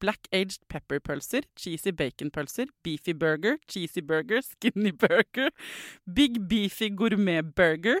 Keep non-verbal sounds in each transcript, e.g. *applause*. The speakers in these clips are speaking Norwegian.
black aged pepper-pølser, cheesy bacon-pølser, beefy burger, cheesy burger, skinny burger, big beefy gourmet-burger,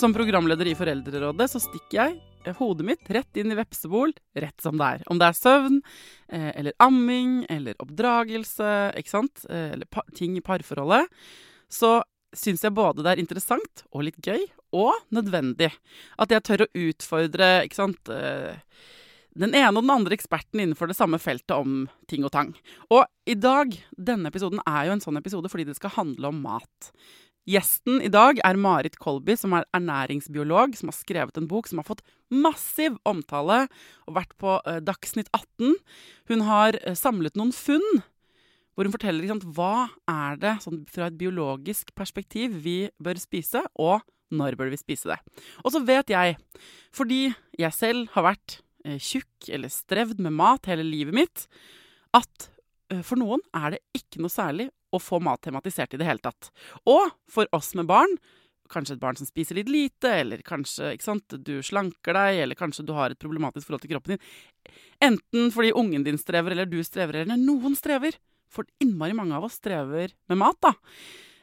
Som programleder i Foreldrerådet så stikker jeg hodet mitt rett inn i vepsebol, rett som det er. Om det er søvn, eh, eller amming, eller oppdragelse, ikke sant, eh, eller ting i parforholdet, så syns jeg både det er interessant og litt gøy, og nødvendig. At jeg tør å utfordre, ikke sant eh, den ene og den andre eksperten innenfor det samme feltet om ting og tang. Og i dag, denne episoden er jo en sånn episode fordi det skal handle om mat. Gjesten i dag er Marit Kolby, som er ernæringsbiolog, som har skrevet en bok som har fått massiv omtale og vært på uh, Dagsnytt 18. Hun har uh, samlet noen funn hvor hun forteller sant, hva er det sånn, fra et biologisk perspektiv vi bør spise, og når bør vi spise det. Og så vet jeg, fordi jeg selv har vært uh, tjukk eller strevd med mat hele livet mitt, at for noen er det ikke noe særlig å få mat tematisert i det hele tatt. Og for oss med barn, kanskje et barn som spiser litt lite, eller kanskje sant, du slanker deg, eller kanskje du har et problematisk forhold til kroppen din. Enten fordi ungen din strever, eller du strever, eller noen strever. For innmari mange av oss strever med mat, da.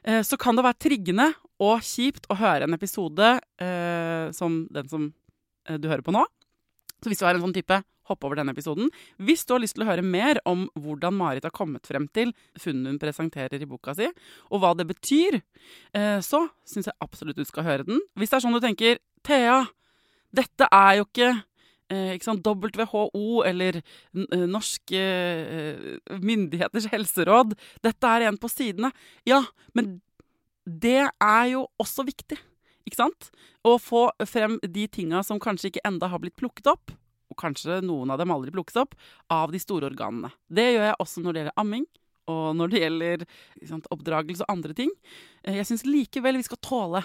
Eh, så kan det være triggende og kjipt å høre en episode eh, som den som eh, du hører på nå. Så hvis du er en sånn type hopp over denne episoden. Hvis du har lyst til å høre mer om hvordan Marit har kommet frem til funnene hun presenterer i boka si, og hva det betyr, så syns jeg absolutt du skal høre den. Hvis det er sånn du tenker Thea, dette er jo ikke sant, WHO eller norske myndigheters helseråd. Dette er en på sidene. Ja, men det er jo også viktig. Ikke sant? Å få frem de tinga som kanskje ikke enda har blitt plukket opp, kanskje noen av dem aldri plukkes opp, av de store organene. Det gjør jeg også når det gjelder amming, og når det gjelder sant, oppdragelse og andre ting. Jeg syns likevel vi skal tåle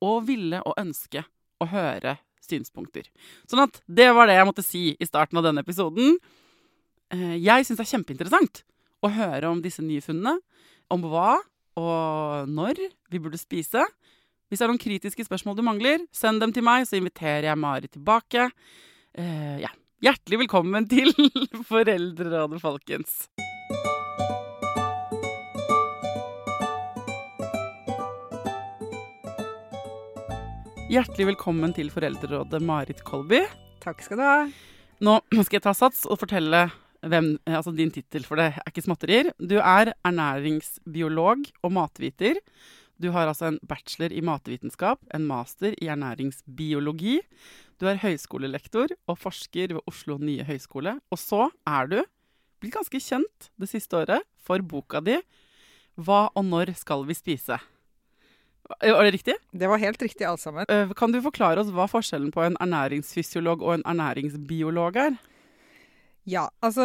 og ville og ønske å høre synspunkter. Sånn at det var det jeg måtte si i starten av denne episoden. Jeg syns det er kjempeinteressant å høre om disse nye funnene. Om hva og når vi burde spise. Hvis det er noen kritiske spørsmål du mangler, send dem til meg, så inviterer jeg Mari tilbake. Uh, ja. Hjertelig velkommen til *laughs* Foreldrerådet, folkens. Hjertelig velkommen til Foreldrerådet, Marit Kolby. Takk skal du ha. Nå skal jeg ta sats og fortelle hvem, altså din tittel, for det er ikke småtterier. Du er ernæringsbiolog og matviter. Du har altså en bachelor i matvitenskap, en master i ernæringsbiologi. Du er høyskolelektor og forsker ved Oslo nye høyskole. Og så er du blitt ganske kjent det siste året for boka di 'Hva og når skal vi spise'? Var det riktig? Det var helt riktig, alt sammen. Kan du forklare oss hva forskjellen på en ernæringsfysiolog og en ernæringsbiolog er? Ja, altså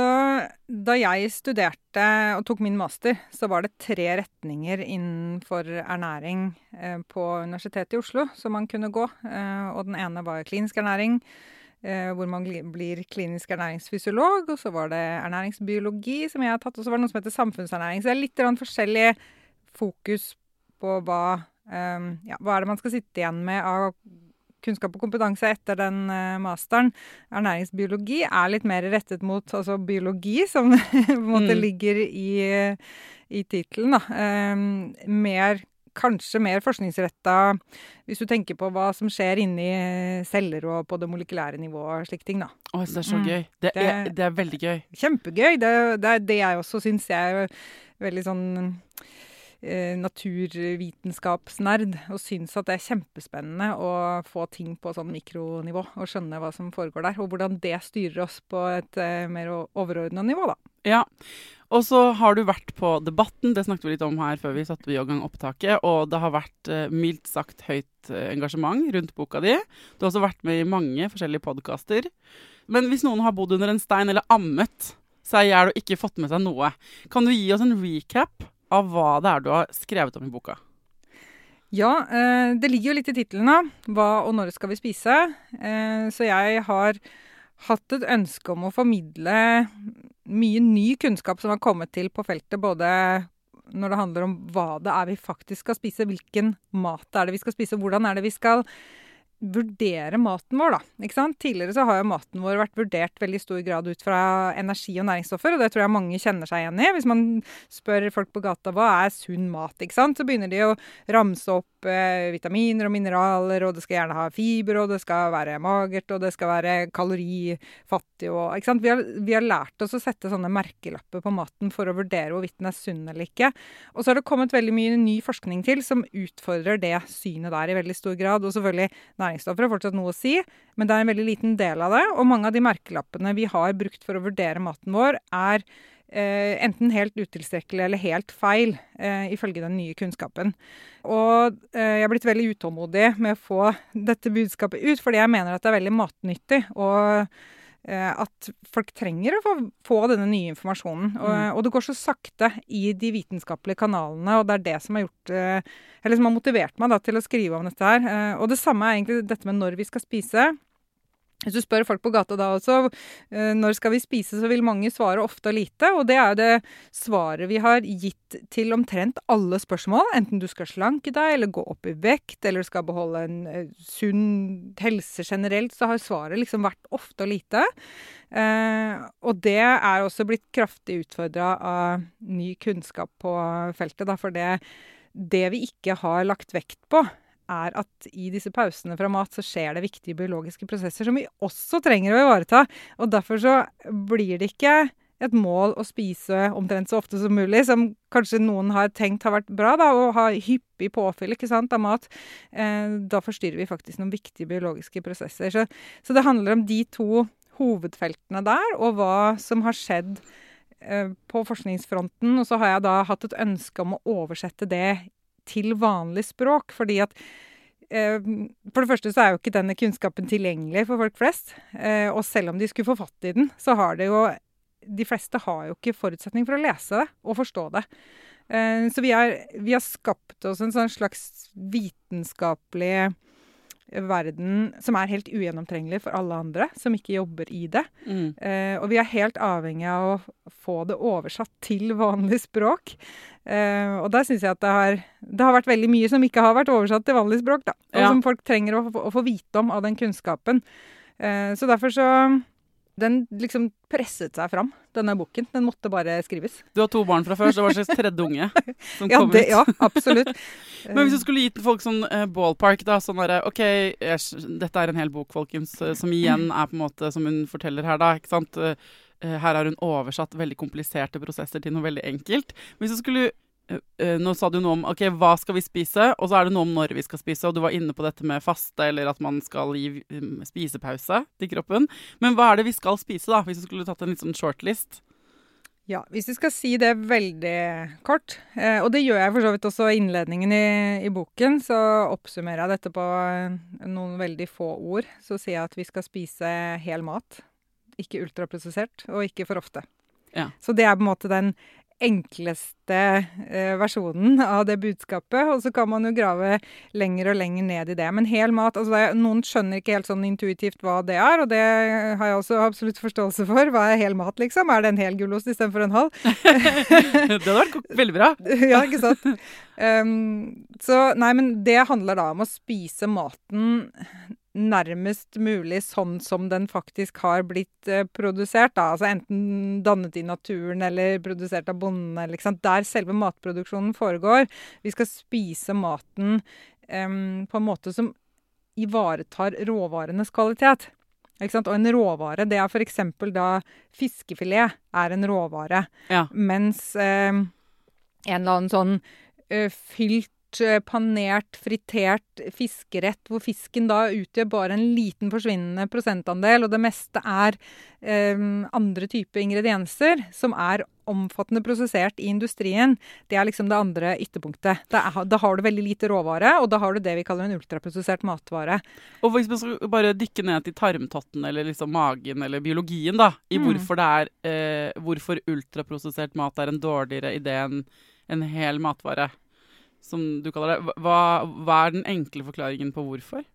da jeg studerte og tok min master, så var det tre retninger innenfor ernæring eh, på Universitetet i Oslo som man kunne gå. Eh, og den ene var klinisk ernæring, eh, hvor man blir klinisk ernæringsfysiolog. Og så var det ernæringsbiologi, som jeg har tatt, og så var det noe som heter samfunnsernæring. Så det er litt forskjellig fokus på hva, ja, hva er det man skal sitte igjen med av kunnskap og kompetanse etter den uh, masteren. Ernæringsbiologi er litt mer rettet mot altså biologi, som *laughs* på en måte mm. ligger i, i tittelen. Um, mer Kanskje mer forskningsretta hvis du tenker på hva som skjer inni celler og på det molekylære nivået og slike ting. da. Å, det er så mm. gøy. Det, det, er, det, er, veldig gøy. Kjempegøy. Det, det er det jeg også syns. Jeg er veldig sånn eh, naturvitenskapsnerd og syns at det er kjempespennende å få ting på sånn mikronivå og skjønne hva som foregår der, og hvordan det styrer oss på et eh, mer overordna nivå, da. Ja, og så har du vært på Debatten, det snakket vi litt om her før vi satte i gang opptaket, og det har vært eh, mildt sagt høyt eh, engasjement rundt boka di. Du har også vært med i mange forskjellige podkaster. Men hvis noen har bodd under en stein eller ammet seg i hjel og ikke fått med seg noe, kan du gi oss en recap av hva det er du har skrevet om i boka. Ja, eh, det ligger jo litt i tittelen, da. Hva og når skal vi spise? Eh, så jeg har hatt et ønske om å formidle mye ny kunnskap som har kommet til på feltet, både når det handler om hva det er vi faktisk skal spise, hvilken mat det er det vi skal spise, hvordan er det vi skal vurdere maten vår, da. Ikke sant? Tidligere så har jo maten vår vært vurdert veldig stor grad ut fra energi og næringsstoffer, og det tror jeg mange kjenner seg igjen i. Hvis man spør folk på gata hva er sunn mat, ikke sant, så begynner de å ramse opp eh, vitaminer og mineraler, og det skal gjerne ha fiber, og det skal være magert, og det skal være kalorifattig og Ikke sant. Vi har, vi har lært oss å sette sånne merkelapper på maten for å vurdere hvorvidt den er sunn eller ikke. Og så har det kommet veldig mye ny forskning til som utfordrer det synet der i veldig stor grad, og selvfølgelig næringsstoffer har fortsatt noe å si, men det er en veldig liten del av det. Og mange av de merkelappene vi har brukt for å vurdere maten vår, er eh, enten helt utilstrekkelig eller helt feil, eh, ifølge den nye kunnskapen. Og eh, jeg er blitt veldig utålmodig med å få dette budskapet ut, fordi jeg mener at det er veldig matnyttig. og at folk trenger å få, få denne nye informasjonen. Og, mm. og, det går så sakte i de vitenskapelige kanalene, og det er det som har gjort eh, Eller som har motivert meg da, til å skrive om dette her. Eh, og det samme er egentlig dette med når vi skal spise. Hvis du spør folk på gata da også eh, når skal vi spise, så vil mange svare ofte og lite. Og det er jo det svaret vi har gitt til omtrent alle spørsmål. Enten du skal slanke deg, eller gå opp i vekt, eller du skal beholde en uh, sunn helse generelt, så har svaret liksom vært ofte og lite. Uh, og det er også blitt kraftig utfordra av ny kunnskap på feltet, da. For det, det vi ikke har lagt vekt på, er at i disse pausene fra mat så skjer det viktige biologiske prosesser som vi også trenger å ivareta. Og derfor så blir det ikke et mål å spise omtrent så ofte som mulig, som kanskje noen har tenkt har vært bra, da, å ha hyppig påfyll sant, av mat. Eh, da forstyrrer vi faktisk noen viktige biologiske prosesser. Så, så, det handler om de to hovedfeltene der, og hva som har skjedd eh, på forskningsfronten. Og så har jeg da hatt et ønske om å oversette det til vanlig språk. Fordi at eh, For det første så er jo ikke denne kunnskapen tilgjengelig for folk flest. Eh, og selv om de skulle få fatt i den, så har det jo De fleste har jo ikke forutsetning for å lese det og forstå det. Eh, så vi, har, vi har skapt oss en sånn slags vitenskapelig verden som er helt ugjennomtrengelig for alle andre som ikke jobber i det. Mm. Eh, og vi er helt avhengig av å få det oversatt til vanlig språk. Eh, og der syns jeg at det har, det har, vært veldig mye som ikke har vært oversatt til vanlig språk, da. Og ja. som folk trenger å, å, få vite om av den kunnskapen. Eh, så derfor så den liksom presset seg fram, denne boken. Den måtte bare skrives. Du har to barn fra før, så det var slags tredje unge *laughs* som ja, kom det, ut. Ja, absolutt. *laughs* Men hvis du skulle gitt folk sånn uh, ballpark, da, sånn derre OK, dette er en hel bok, folkens, uh, som igjen er på en måte, som hun forteller her, da, ikke sant. Uh, her har hun oversatt veldig kompliserte prosesser til noe veldig enkelt. Hvis du skulle nå sa du noe om ok, hva skal vi spise, og så er det noe om når vi skal spise. Og du var inne på dette med faste, eller at man skal gi um, spisepause til kroppen. Men hva er det vi skal spise, da, hvis du skulle tatt en litt sånn shortlist? Ja, hvis du skal si det veldig kort, eh, og det gjør jeg for så vidt også i innledningen i, i, boken, så oppsummerer jeg dette på noen veldig få ord. Så sier jeg at vi skal spise hel mat. ikke ultraprosessert, og ikke for ofte. Ja. Så det er på en måte den enkleste eh, versjonen av det budskapet. Og så kan man jo grave lenger og lenger ned i det. Men hel mat altså det, Noen skjønner ikke helt sånn intuitivt hva det er, og det har jeg også absolutt forståelse for. Hva er hel mat, liksom? Er det en hel gulost istedenfor en halv? *laughs* *laughs* det hadde vært veldig bra. ja, ikke sant. Um, så nei, men det handler da om å spise maten nærmest mulig sånn som den faktisk har blitt eh, produsert. Da. Altså enten dannet i naturen eller produsert av bonden. Eller, ikke sant? Der selve matproduksjonen foregår. Vi skal spise maten eh, på en måte som ivaretar råvarenes kvalitet. Og en råvare, det er f.eks. da fiskefilet er en råvare. Ja. Mens eh, en eller annen sånn fylt, panert, fritert fiskerett, hvor fisken da utgjør bare en liten forsvinnende prosentandel, og det meste er em, andre typer ingredienser som er omfattende prosessert i industrien, det er liksom det andre ytterpunktet. Da, er, da har du veldig lite råvare, og da har du det vi kaller en ultraprosessert matvare. Og hvis man skal bare dykke ned til tarmtotten eller liksom magen eller biologien, da, i Mm. hvorfor det er eh, Hvorfor ultraprosessert mat er en dårligere idé enn en hel matvare, som du kaller det. Hva, hva er den enkle forklaringen på hvorfor?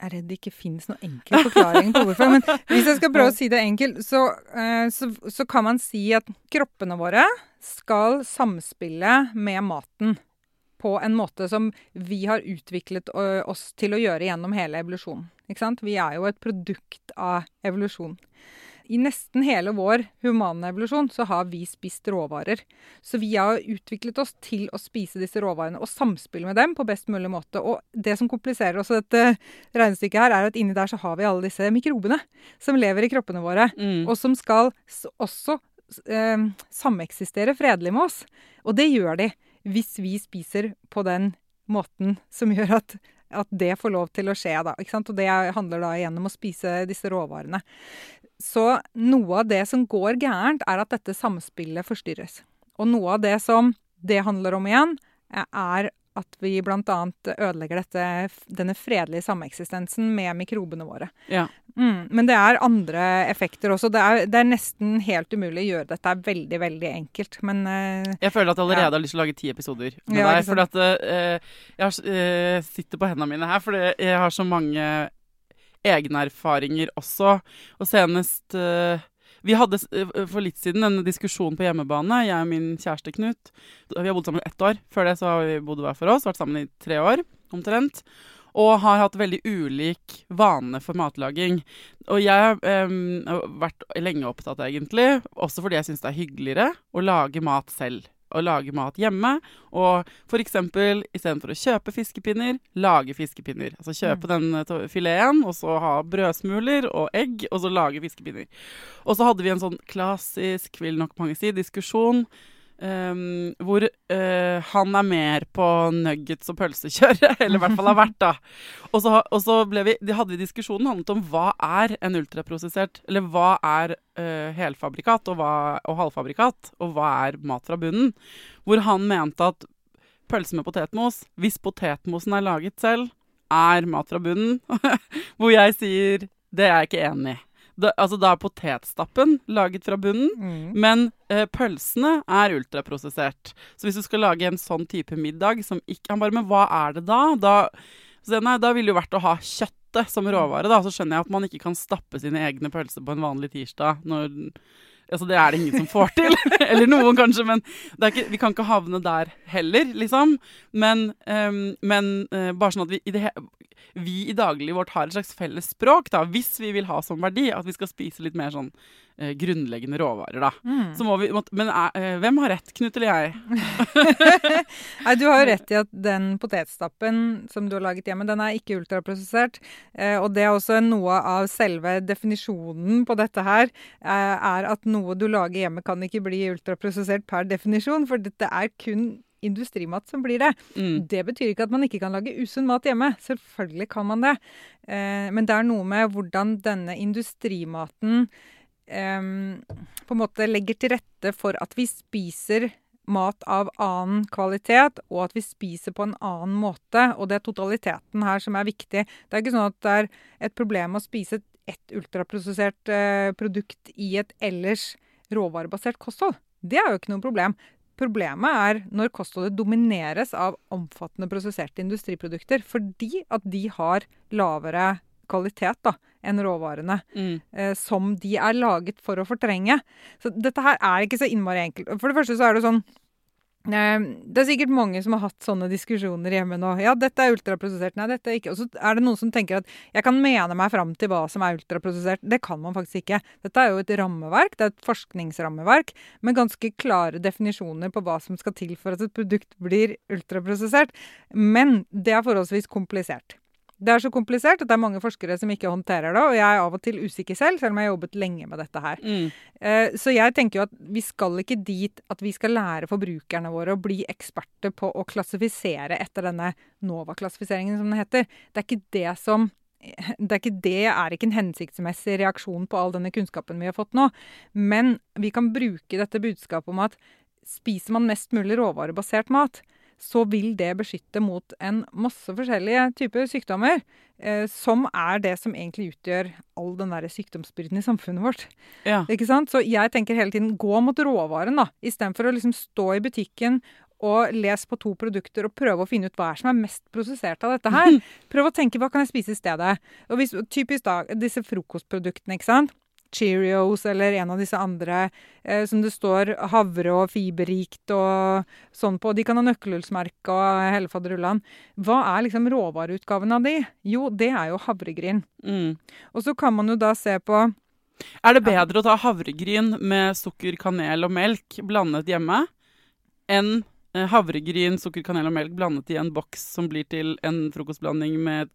Jeg er redd det ikke finnes noen enkel forklaring på hvorfor. Men hvis jeg skal prøve å si det enkelt, så, eh, så, så kan man si at kroppene våre skal samspille med maten på en måte som vi har utviklet oss til å gjøre gjennom hele evolusjonen. Vi er jo et produkt av evolusjon. I nesten hele vår humane evolusjon så har vi spist råvarer. Så vi har utviklet oss til å spise disse råvarene og samspille med dem på best mulig måte. Og det som kompliserer også dette regnestykket her, er at inni der så har vi alle disse mikrobene som lever i kroppene våre, Mm. og som skal også eh, sameksistere fredelig med oss. Og det gjør de hvis vi spiser på den måten som gjør at, at det får lov til å skje. Da? Og det er- handler da igjen om å spise disse råvarene. Så noe av det som går gærent, er at dette samspillet forstyrres. Og noe av det som det handler om igjen, eh, er at vi bl.a. ødelegger dette, denne fredelige sameksistensen med mikrobene våre. Ja. Mm, men det er andre effekter også. Det er, det er nesten helt umulig å gjøre dette. Det er veldig, veldig enkelt. Men uh, Jeg føler at jeg allerede Ja. har lyst til å lage ti episoder med Ja, deg. Fordi at uh, jeg har, eh, sitter på hendene mine her, fordi jeg har så mange egne erfaringer også. Og senest eh, Vi hadde eh, for litt siden en diskusjon på hjemmebane, jeg og min kjæreste Knut. Vi har bodd sammen i ett år. Før det så har vi bodd hver for oss, vært sammen i tre år omtrent. Og har hatt veldig ulik vane for matlaging. Og jeg em, har vært lenge opptatt, egentlig, også fordi jeg syns det er hyggeligere å lage mat selv. Å lage mat hjemme. Og f.eks. istedenfor å kjøpe fiskepinner, lage fiskepinner. Altså kjøpe den eh, fileten, og så ha brødsmuler og egg, og så lage fiskepinner. Og så hadde vi en sånn klassisk, vil nok mange si, diskusjon. Em, hvor uh, han er mer på nuggets og pølsekjøret, *laughs* eller i hvert fall har vært, da. Og så, og så vi, de hadde vi diskusjonen handlet om hva er en ultraprosessert Eller hva er uh, helfabrikat og, hva, og halvfabrikat, og hva er mat fra bunnen? Hvor han mente at pølse med potetmos, hvis potetmosen er laget selv, er mat fra bunnen. *laughs* Hvor jeg sier det er jeg ikke enig i. Da, altså, da er potetstappen laget fra bunnen, mm, men eh, pølsene er ultraprosessert. Så hvis du skal lage en sånn type middag som ikke Han bare Men hva er det da? Da, så, nei, da ville det jo vært å ha kjøttet som råvare, da. Så skjønner jeg at man ikke kan stappe sine egne pølser på en vanlig tirsdag når Altså, det er det ingen som får til. *laughs* Eller noen, kanskje, men ikke, vi kan ikke havne der heller, liksom. Men, um, men uh, bare sånn at vi i, det, vi i daglig vårt har et slags felles språk, da, hvis vi vil ha som verdi at vi skal spise litt mer sånn eh, grunnleggende råvarer, da. mm. Så må vi, må, men er, eh, hvem har rett, Knut eller jeg? *laughs* Nei, Du har jo *laughs* rett i at den potetstappen som du har laget hjemme, den er ikke ultraprosessert. Eh, og det er også noe av selve definisjonen på dette her, eh, er at noe du lager hjemme kan ikke bli ultraprosessert per definisjon, for dette er kun industrimat som blir det. Mm. Det betyr ikke at man ikke kan lage usunn mat hjemme. Selvfølgelig kan man det. Eh, men det er noe med hvordan denne industrimaten eh, på en måte legger til rette for at vi spiser mat av annen kvalitet, og at vi spiser på en annen måte. Og det er totaliteten her som er viktig. Det er ikke sånn at det er et problem å spise ett ultraprosessert eh, produkt i et ellers råvarebasert kosthold. Det er jo ikke noe problem. Problemet er når kostholdet domineres av omfattende prosesserte industriprodukter, fordi at de har lavere kvalitet da, enn råvarene. Mm. Eh, som de er laget for å fortrenge. Så dette her er ikke så innmari enkelt. For det første så er det sånn eh, det er sikkert mange som har hatt sånne diskusjoner hjemme nå. Ja, dette er ultraprosessert. Nei, dette er ikke. Og så er det noen som tenker at jeg kan mene meg fram til hva som er ultraprosessert. Det kan man faktisk ikke. Dette er jo et rammeverk, det er et forskningsrammeverk med ganske klare definisjoner på hva som skal til for at et produkt blir ultraprosessert. Men det er forholdsvis komplisert. Det er så komplisert at det er mange forskere som ikke håndterer det, og jeg er av og til usikker selv, selv om jeg har jobbet lenge med dette her. Mm. Eh, Så jeg tenker jo at vi skal ikke dit at vi skal lære forbrukerne våre å bli eksperter på å klassifisere etter denne NOVA-klassifiseringen, som den heter. Det er ikke det som det er ikke det er ikke en hensiktsmessig reaksjon på all denne kunnskapen vi har fått nå. Men vi kan bruke dette budskapet om at spiser man mest mulig råvarebasert mat, så vil det beskytte mot en masse forskjellige typer sykdommer. Eh, som er det som egentlig utgjør all den der sykdomsbyrden i samfunnet vårt. Ja. Ikke sant? Så jeg tenker hele tiden gå mot råvaren, da. Istedenfor å liksom stå i butikken og lese på to produkter og prøve å finne ut hva er som er mest prosessert av dette her. *laughs* Prøv å tenke hva kan jeg spise i stedet. Og hvis, typisk da, disse frokostproduktene, ikke sant. Cheerios eller en av disse andre eh, som det står havre og fiberrikt og sånn på. De kan ha nøkkelhullsmerke og hele faderullan. Hva er liksom råvareutgaven av de? Jo, det er jo havregryn. Mm. Og så kan man jo da se på Er det bedre å ta havregryn med sukker, kanel og melk blandet hjemme enn eh, havregryn, sukker, kanel og melk blandet i en boks som blir til en frokostblanding med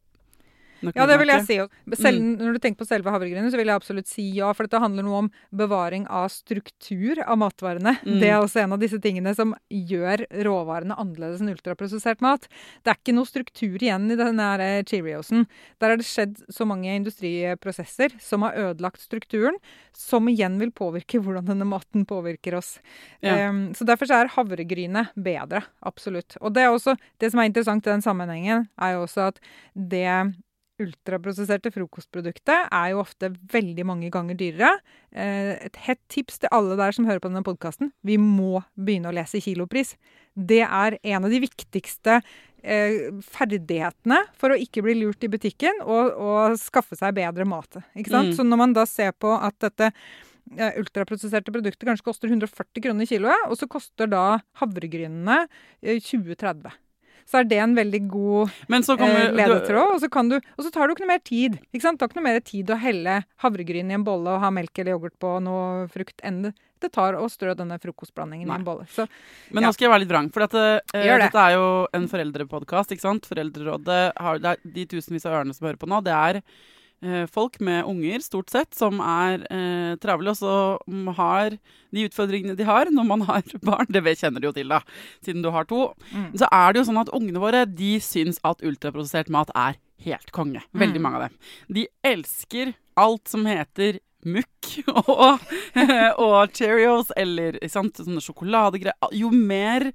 Ja, det vil jeg si. Selv, Når du tenker på selve havregrynet, så vil jeg absolutt si ja. For dette handler noe om bevaring av struktur av matvarene. Mm. Det er også en av disse tingene som gjør råvarene annerledes enn ultraprosessert mat. Det er ikke noe struktur igjen i denne eh, Cheeriosen. Der har det skjedd så mange industriprosesser som har ødelagt strukturen, som igjen vil påvirke hvordan denne maten påvirker oss. Ja. Um, så derfor så er havregrynet bedre. Absolutt. Og det er også, det som er interessant i den sammenhengen, er jo også at det ultraprosesserte frokostproduktet er jo ofte veldig mange ganger dyrere. Eh, Et hett tips til alle der som hører på denne podkasten. Vi må begynne å lese kilopris. Det er en av de viktigste eh, ferdighetene for å ikke bli lurt i butikken og, og skaffe seg bedre mat. Ikke sant? Mm. Så når man da ser på at dette eh, ultraprosesserte produktet kanskje koster 140 kroner kiloet, og så koster da havregrynene eh, 20-30 så er det en veldig god Men så eh, ledetråd. Og så, kan du, og så tar du ikke noe mer tid. Ikke sant? Det tar ikke noe mer tid å helle havregryn i en bolle og ha melk eller yoghurt på noe frukt enn det, det tar å strø denne frokostblandingen Nei. i en bolle. Så Men Ja. nå skal jeg være litt vrang, for dette, eh, det. dette er jo en foreldrepodkast. Foreldrerådet har det er de tusenvis av ørene som hører på nå. Det er folk med unger, stort sett, som er eh, travle, og som har de utfordringene de har når man har *laughs* barn. Det kjenner du jo til, da, siden du har to. Mm. Så er det jo sånn at ungene våre de syns at ultraprosessert mat er helt konge. Veldig Mm. mange av dem. De elsker alt som heter mukk *laughs* og, *laughs* og Cheerios eller sant, sånne sjokoladegreier. Jo mer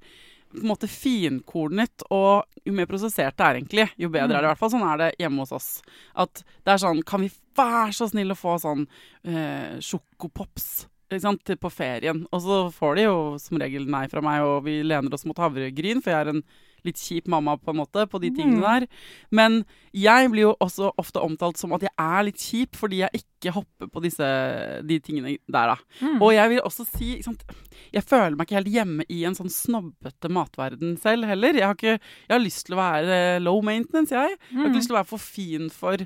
på en måte finkornet og jo mer prosessert det er egentlig, jo bedre er det i hvert fall. Sånn er det hjemme hos oss. At det er sånn Kan vi være så snill å få sånn eh, sjokopops? På ferien. Og så får de jo som regel nei fra meg, og vi lener oss mot havregryn, for jeg er en litt kjip mamma på en måte på de tingene Mm. der. Men jeg blir jo også ofte omtalt som at jeg er litt kjip fordi jeg ikke hopper på disse, de tingene der, da. Mm. Og jeg vil også si sant, Jeg føler meg ikke helt hjemme i en sånn snobbete matverden selv heller. Jeg har, ikke, jeg har lyst til å være low maintenance, jeg. Jeg har Mm. ikke lyst til å være for fin for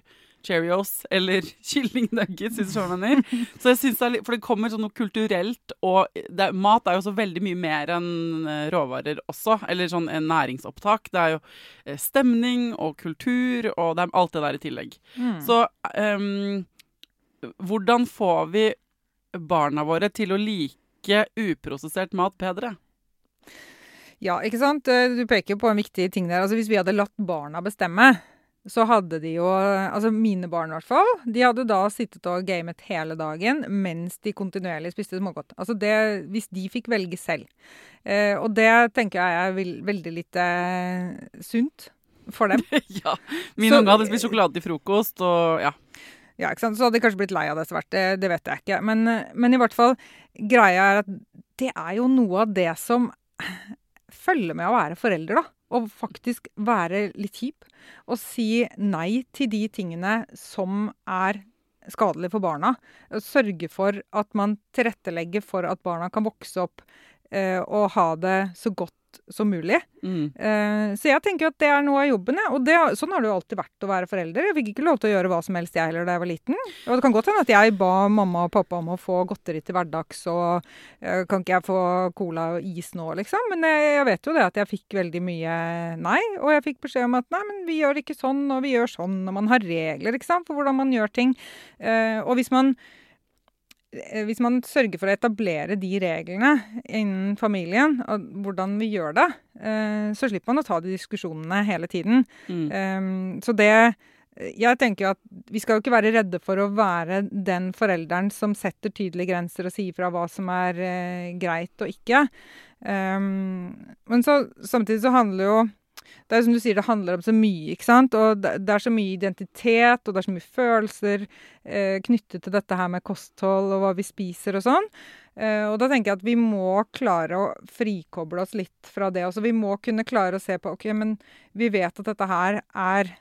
Cheerios eller *laughs* kylling nuggets, hvis du skjønner. *laughs* Så jeg synes det er For det kommer sånn noe kulturelt, og det, mat er jo så veldig mye mer enn eh, råvarer også. Eller sånn en næringsopptak. Det er jo eh, stemning og kultur, og det er alt det der i tillegg. Mm. Så um, hvordan får vi barna våre til å like uprosessert mat bedre? Ja, ikke sant? Du peker på en viktig ting der. Altså, hvis vi hadde latt barna bestemme, så hadde de jo Altså mine barn, i hvert fall. De hadde da sittet og gamet hele dagen mens de kontinuerlig spiste smågodt. Altså det Hvis de fikk velge selv. Eh, og det tenker jeg er vel- veldig lite eh, sunt for dem. *laughs* ja. Min unge hadde spist sjokolade til frokost, og ja. Ja, ikke sant? Så hadde de kanskje blitt lei av det etter hvert. Det, det vet jeg ikke. Men, eh, men i hvert fall, greia er at det er jo noe av det som følger med å være forelder, da. Og faktisk være litt kjip. Og si nei til de tingene som er skadelig for barna. Sørge for at man tilrettelegger for at barna kan vokse opp eh, og ha det så godt som mulig. Mm. Uh, så jeg tenker at det er noe av jobben. Ja. Og det, sånn har det jo alltid vært å være forelder. Jeg fikk ikke lov til å gjøre hva som helst jeg heller da jeg var liten. Og det kan godt hende at jeg ba mamma og pappa om å få godteri til hverdags, og uh, kan ikke jeg få cola og is nå, liksom? Men jeg, jeg vet jo det at jeg fikk veldig mye nei. Og jeg fikk beskjed om at nei, men vi gjør ikke sånn, og vi gjør sånn. Og man har regler, ikke sant, for hvordan man gjør ting. Uh, og hvis man Eh, hvis man sørger for å etablere de reglene innen familien, og hvordan vi gjør det, eh, så slipper man å ta de diskusjonene hele tiden. Mm. Um, så det Jeg tenker at vi skal jo ikke være redde for å være den forelderen som setter tydelige grenser og sier fra hva som er uh, greit og ikke. Um, men så, samtidig så handler jo det er som du sier, det handler om så mye, ikke sant. Og det, er så mye identitet, og det er så mye følelser eh, knyttet til dette her med kosthold og hva vi spiser og sånn. Eh, og da tenker jeg at vi må klare å frikoble oss litt fra det. Altså vi må kunne klare å se på OK, men vi vet at dette her er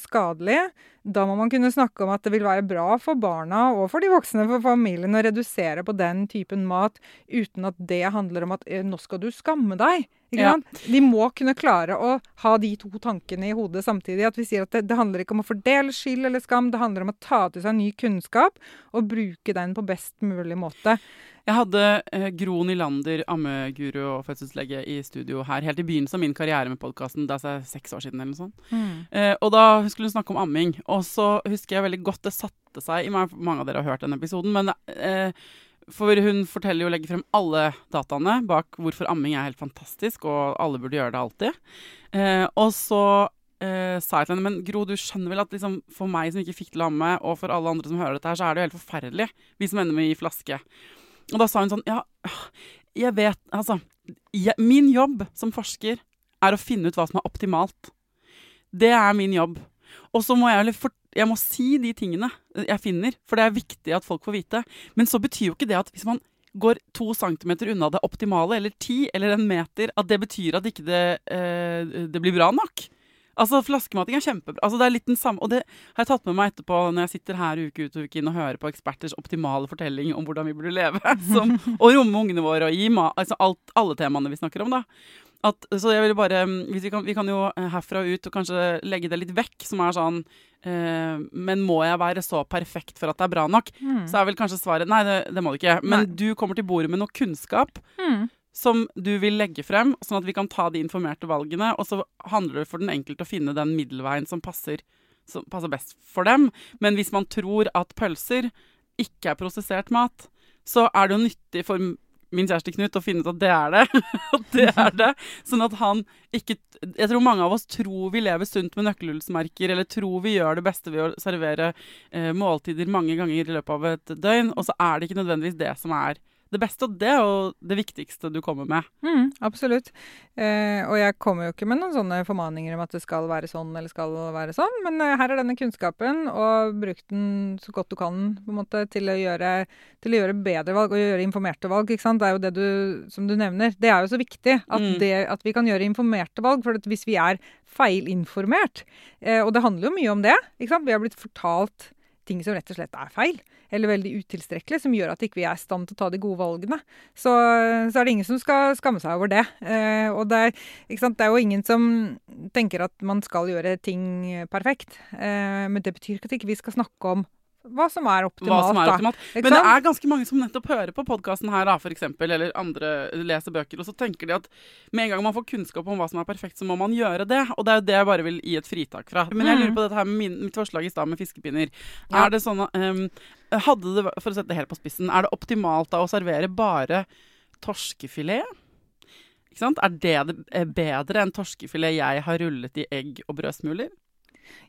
skadelig. Da må man kunne snakke om at det vil være bra for barna og for de voksne, for familien, å redusere på den typen mat uten at det handler om at eh, nå skal du skamme deg. Ja. De må kunne klare å ha de to tankene i hodet samtidig. At vi sier at det, det, handler ikke om å fordele skyld eller skam, det handler om å ta til seg ny kunnskap og bruke den på best mulig måte. Jeg hadde eh, Gro Nylander, ammeguru og fødselslege, i studio her helt i begynnelsen av min karriere med podkasten. Det er seks år siden eller noe sånt. Mm. Eh, og da skulle hun snakke om amming. Og så husker jeg veldig godt det satte seg i meg Mange av dere har hørt denne episoden, men eh, for hun forteller jo og legger frem alle dataene bak hvorfor amming er helt fantastisk, og alle burde gjøre det alltid. Eh, og så eh, sa jeg til henne men Gro, du skjønner vel at liksom, for meg som ikke fikk til å amme, og for alle andre som hører dette her, så er det jo helt forferdelig, vi som ender med å gi flaske. Og da sa hun sånn Ja, jeg vet Altså, jeg, min jobb som forsker er å finne ut hva som er optimalt. Det er min jobb. Og så må jeg, jeg må si de tingene jeg finner, for det er viktig at folk får vite. Men så betyr jo ikke det at hvis man går to centimeter unna det optimale, eller ti, eller en meter, at det betyr at ikke det, eh, blir bra nok. Altså, Flaskemating er kjempebra. Altså, det er litt den samme, Og det har jeg tatt med meg etterpå når jeg sitter her uke ut og uke inn og hører på eksperters optimale fortelling om hvordan vi burde leve. *laughs* Som, og romme ungene våre og gi mat Altså alt, alle temaene vi snakker om, da. At, så jeg vil bare vi kan, vi kan, jo herfra og ut og kanskje legge det litt vekk, som er sånn eh, Men må jeg være så perfekt for at det er bra nok? Mm. Så er vel kanskje svaret nei, det, det må du ikke. Men nei. du kommer til bordet med noe kunnskap. Mm. Som du vil legge frem, sånn at vi kan ta de informerte valgene. Og så handler det for den enkelte å finne den middelveien som passer, som passer best for dem. Men hvis man tror at pølser ikke er prosessert mat, så er det jo nyttig for min kjæreste Knut å finne ut at det er det. *laughs* Det er det. Sånn at han ikke Jeg tror mange av oss tror vi lever sunt med nøkkelhullsmerker, eller tror vi gjør det beste ved å servere eh, måltider mange ganger i løpet av et døgn, og så er det ikke nødvendigvis det som er det beste, og det er jo det viktigste du kommer med. Mm, absolutt. Eh, og jeg kommer jo ikke med noen sånne formaninger om at det skal være sånn eller skal være sånn, men eh, her er denne kunnskapen, og bruk den så godt du kan på en måte til å gjøre, til å gjøre bedre valg og gjøre informerte valg. ikke sant? Det er jo det du, som du nevner. Det er jo så viktig at, mm. det, at vi kan gjøre informerte valg. For hvis vi er feilinformert, eh, og det handler jo mye om det, ikke sant? vi har blitt fortalt ting som rett og slett er feil, eller veldig utilstrekkelig, som gjør at ikke vi ikke er i stand til å ta de gode valgene. Så, så, er det ingen som skal skamme seg over det. Eh, og det er, det er, jo ingen som tenker at man skal gjøre ting perfekt. Eh, men det betyr ikke at vi ikke skal snakke om hva som er optimalt. Som er optimalt. Men det er ganske mange som nettopp hører på podkasten her, da, for eksempel, eller andre leser bøker, og så tenker de at med en gang man får kunnskap om hva som er perfekt, så må man gjøre det. Og det er jo det jeg bare vil gi et fritak fra. Men jeg lurer mm. på dette her med mitt forslag i stad med fiskepinner. Ja. Er det sånn um, Hadde det, for å sette det helt på spissen, er det optimalt da å servere bare torskefilet? Ikke sant? Er det, det bedre enn torskefilet jeg har rullet i egg og brødsmuler?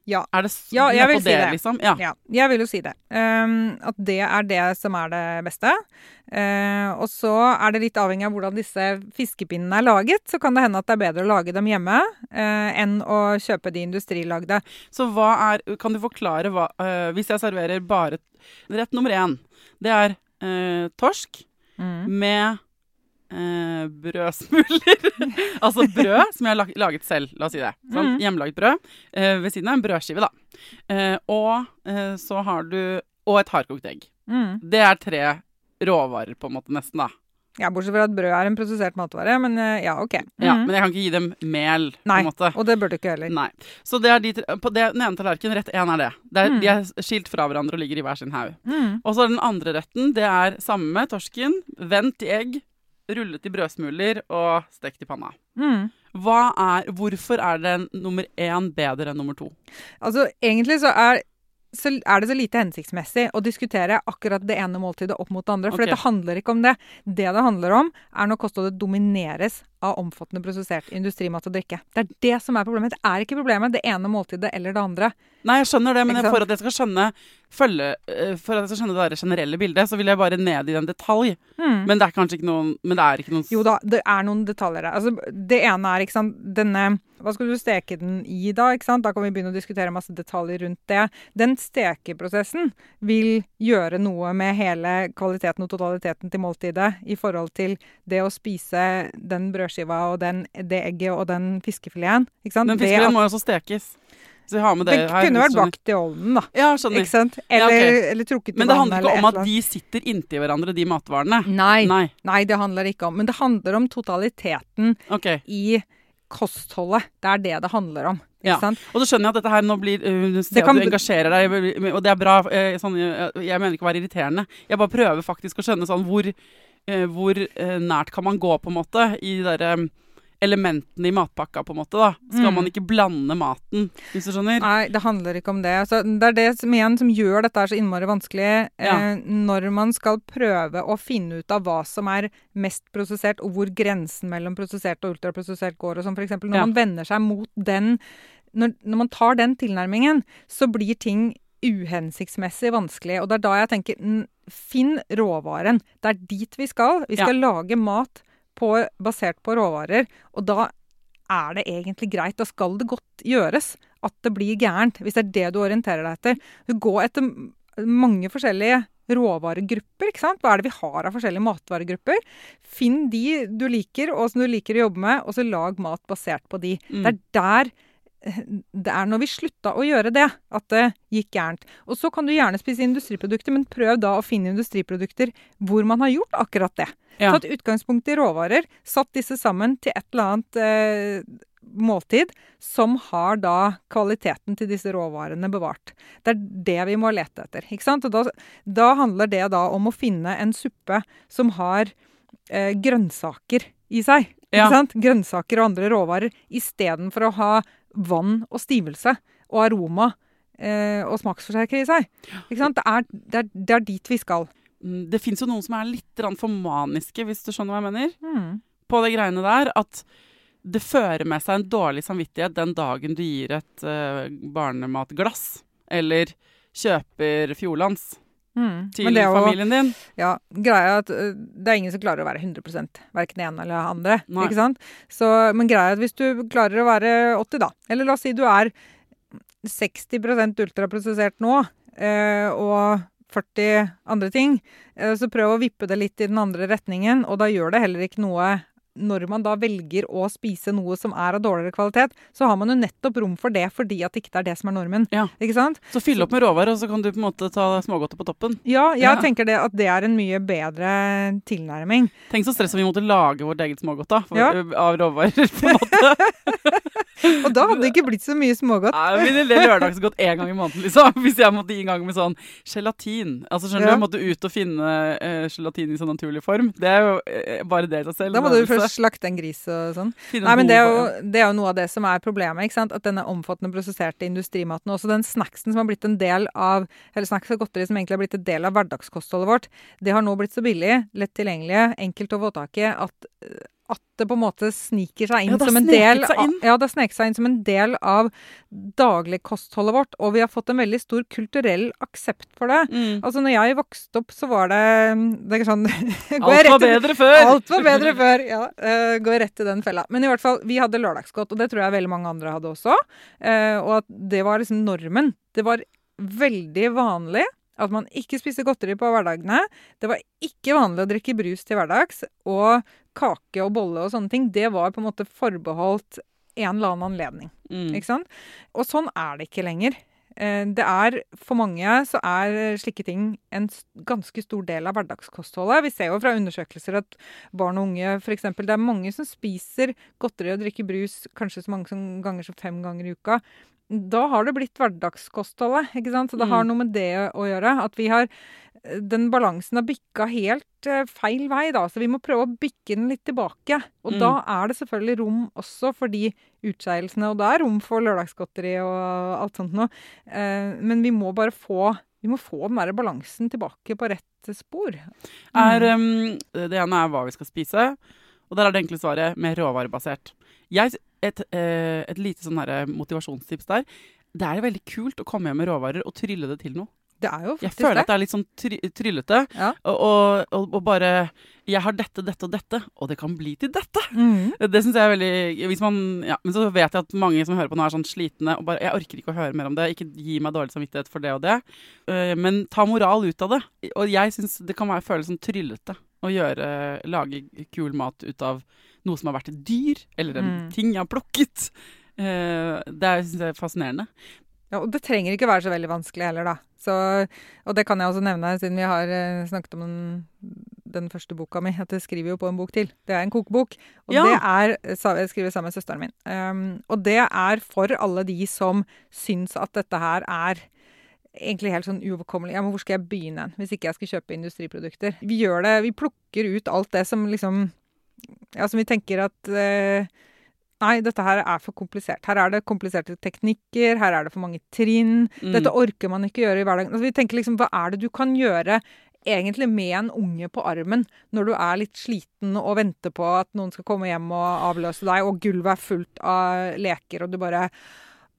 Ja. Er det Ja, jeg vil si det, det. liksom? Ja. Ja, jeg vil jo si det. Um, at det er det som er det beste. Uh, og så er det litt avhengig av hvordan disse fiskepinnene er laget. Så kan det hende at det er bedre å lage dem hjemme uh, enn å kjøpe de industrilagde. Så hva er Kan du forklare hva uh, Hvis jeg serverer bare Rett nummer én, det er eh, torsk Mm. med eh, brødsmuler. *laughs* altså brød som jeg har laget selv, la oss si det. Sånn, Mm. Hjemmelaget brød. Eh, ved siden av en brødskive, da. Eh, og eh, så har du Og et hardkokt egg. Mm. Det er tre råvarer, på en måte, nesten, da. Ja, bortsett fra at brød er en prosessert matvare, men uh, ja, OK. Ja, Mm. Men jeg kan ikke gi dem mel, Nei, på en måte. Og det bør du ikke heller. Nei. Så det er de, på det, den ene tallerkenen, rett én er det. det er, Mm. De er skilt fra hverandre og ligger i hver sin haug. Mm. Og så den andre retten, det er samme med torsken, vendt i egg, rullet i brødsmuler og stekt i panna. Mm. Er, hvorfor er det nummer én bedre enn nummer to? Altså, egentlig så er, så er det så lite hensiktsmessig å diskutere akkurat det ene måltidet opp mot det andre. For okay. dette handler ikke om det. Det det handler om, er når kostholdet domineres av omfattende prosessert industrimat og drikke. Det er det som er problemet. Det er ikke problemet det ene måltidet eller det andre. Nei, jeg skjønner det, men for at jeg skal skjønne følge, eh, For at jeg skal skjønne det generelle bildet, så vil jeg bare ned i en detalj. Mm. Men det er kanskje ikke noen Men det er ikke noen Jo da, det er noen detaljer der. Altså, det ene er, ikke sant, denne Hva skal du steke den i da, ikke sant? Da kan vi begynne å diskutere masse detaljer rundt det. Den stekeprosessen vil gjøre noe med hele kvaliteten og totaliteten til måltidet i forhold til det å spise den brødskiva og den, det egget og den fiskefileten. Ikke sant? Den fiskefileten må jo også stekes. Så jeg har med det Den her. kunne vært bakt i ovnen, da. Ja, skjønner. Ikke sant? Ja, Eller, eller trukket i Men det handler ikke om at de sitter inntil hverandre, de matvarene. Nei, Nei. nei, det handler ikke om. Men det handler om totaliteten okay. i kostholdet. Det er det det handler om. Ja. Og så skjønner jeg at dette her nå blir uh, ser Det kan- at du engasjerer deg, og det er bra. Uh, sånn, jeg, jeg mener ikke å være irriterende. Jeg bare prøver faktisk å skjønne sånn hvor, hvor eh, nært kan man gå, på en måte, i de derre um, elementene i matpakka, på en måte. da. Skal Mm. man ikke blande maten, hvis du skjønner? Nei, det handler ikke om det. Altså, det er det som igjen som gjør dette så innmari vanskelig Ja. eh, når man skal prøve å finne ut av hva som er mest prosessert, og hvor grensen mellom prosessert og ultraprosessert går. og sånn. f.eks. når Ja. man vender seg mot den når, når man tar den tilnærmingen, så blir ting uhensiktsmessig vanskelig. Og det er da jeg tenker finn råvaren. Det er dit vi skal. Vi skal lage mat på, basert på råvarer. Og da er det egentlig greit. Da skal det godt gjøres at det blir gærent, hvis det er det du orienterer deg etter. Går etter mange forskjellige råvaregrupper. ikke sant? Hva er det vi har av forskjellige matvaregrupper? Finn de du liker, og som du liker å jobbe med, og så lag mat basert på de. Mm. Det er der det er når vi slutta å gjøre det, at det gikk gærent. Og så kan du gjerne spise industriprodukter, men prøv da å finne industriprodukter hvor man har gjort akkurat det. Ja. Tatt utgangspunkt i råvarer, satt disse sammen til et eller annet eh, måltid som har da kvaliteten til disse råvarene bevart. Det er det vi må lete etter. ikke sant? Og da, da handler det da om å finne en suppe som har eh, grønnsaker i seg. Ja. Sant? Grønnsaker og andre råvarer istedenfor å ha vann og stivelse og aroma eh, og smaksforsterker i seg. Det er, det, er, det er dit vi skal. Mm, Det fins jo noen som er litt for maniske, hvis du skjønner hva jeg mener. Mm. På det greiene der at det fører med seg en dårlig samvittighet den dagen du gir et uh, barnematglass, eller kjøper Fjordlands Mm. til det jo- familien din. Ja, greia er at det er ingen som klarer å være 100 verken det ene eller andre. Nei. Ikke sant? Så, men greia er at hvis du klarer å være 80, da, eller la oss si du er 60 ultraprosessert nå, eh, og 40 andre ting, eh, så prøv å vippe det litt i den andre retningen, og da gjør det heller ikke noe når man da velger å spise noe som er av dårligere kvalitet, så har man jo nettopp rom for det fordi at det ikke er det som er normen. Ja. Ikke sant? Så fyll opp med råvarer, og så kan du på en måte ta smågodtet på toppen. Ja, jeg Ja. tenker det at det er en mye bedre tilnærming. Tenk så stress om vi måtte lage vårt eget smågodt da, for, Ja. av råvarer. *laughs* på en måte. *laughs* *laughs* Og da hadde det ikke blitt så mye smågodt. Nei, men det lørdagsgodt én gang i måneden, liksom. *laughs* Hvis jeg måtte gi en gang med sånn gelatin. Altså, skjønner Ja. du, måtte ut og finne uh, gelatin i sånn naturlig form. Det er jo uh, bare det i seg selv. Da må du først slakte en gris og sånn. Nei, men det er, jo, det er jo noe av det som er problemet. ikke sant? At denne omfattende prosesserte industrimaten, og også den snacksen som har blitt en del av eller snacks og godteri som egentlig har blitt en del av hverdagskostholdet vårt, det har nå blitt så billig, lett tilgjengelig, enkelt å få tak i, at eh, at det på en måte sniker seg inn Ja, som en del seg inn. Av, ja, det seg inn som en del av dagligkostholdet vårt. Og vi har fått en veldig stor kulturell aksept for det. Mm. Altså, når jeg vokste opp, så var det Det sånn *laughs* Alt var bedre før! Alt var bedre før. Ja, uh, går rett i den fella. Men i hvert fall, vi hadde lørdagsgodt, og det tror jeg veldig mange andre hadde også. Uh, og at det var liksom normen. Det var veldig vanlig at man ikke spiste godteri på hverdagene. Det var ikke vanlig å drikke brus til hverdags. Og kake og bolle og sånne ting, det var på en måte forbeholdt en eller annen anledning. Mm. Ikke sant? Og sånn er det ikke lenger. Eh, Det er, For mange så er slike ting en ganske stor del av hverdagskostholdet. Vi ser jo fra undersøkelser at barn og unge f.eks. Det er mange som spiser godteri og drikker brus kanskje så mange ganger som fem ganger i uka. Da har det blitt hverdagskostholdet. ikke sant? Så det Mm. har noe med det å gjøre. At vi har Den balansen har bikka helt eh, feil vei, da. Så vi må prøve å bikke den litt tilbake. Og Mm. da er det selvfølgelig rom også for de utskeielsene. Og det er rom for lørdagsgodteri og alt sånt noe. Eh, men vi må bare få vi må få den der balansen tilbake på rett spor. Er, Mm. um, det ene er hva vi skal spise, og der er det enkle svaret mer råvarebasert. Jeg, et, eh, et lite sånn motivasjonstips der. Det er veldig kult å komme hjem med råvarer og trylle det til noe. Det er jo Jeg føler det. at det er litt sånn try tryllete. Ja. Og, og, og, bare Jeg har dette, dette og dette, og det kan bli til dette. Mm. Det syns jeg er veldig hvis man, ja, Men så vet jeg at mange som hører på nå, er sånn slitne og bare Jeg orker ikke å høre mer om det. Ikke gi meg dårlig samvittighet for det og det. Eh, men ta moral ut av det. Og jeg syns det kan være føles sånn tryllete å gjøre Lage kul mat ut av noe som har vært et dyr, eller en Mm. ting jeg har plukket. Uh, det syns jeg er fascinerende. Ja, og det trenger ikke være så veldig vanskelig heller, da. Så, og det kan jeg også nevne, siden vi har eh, snakket om den, den første boka mi, at jeg skriver jo på en bok til. Det er en kokebok. Og Ja. det er Jeg skriver sammen med søsteren min. Um, og det er for alle de som syns at dette her er egentlig helt sånn uoverkommelig. Ja, men hvor skal jeg begynne hvis ikke jeg skal kjøpe industriprodukter? Vi gjør det, vi plukker ut alt det som liksom Ja, som vi tenker at eh, Nei, dette her er for komplisert. Her er det kompliserte teknikker, her er det for mange trinn. Mm. Dette orker man ikke gjøre i hverdagen. Altså, vi tenker liksom, Hva er det du kan gjøre egentlig med en unge på armen når du er litt sliten og venter på at noen skal komme hjem og avløse deg, og gulvet er fullt av leker, og du bare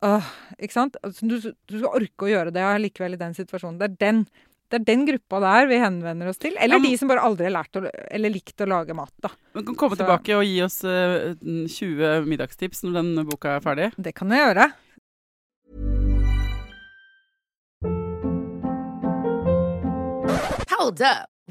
øh, Ikke sant? Altså, du, du skal orke å gjøre det likevel i den situasjonen. Det er den, det er den gruppa der vi henvender oss til. Eller Ja, men- de som bare aldri har lært å, eller likt å lage mat, da. Du kan komme Så- tilbake og gi oss uh, 20 middagstips når den boka er ferdig. Det kan jeg gjøre. Hold up.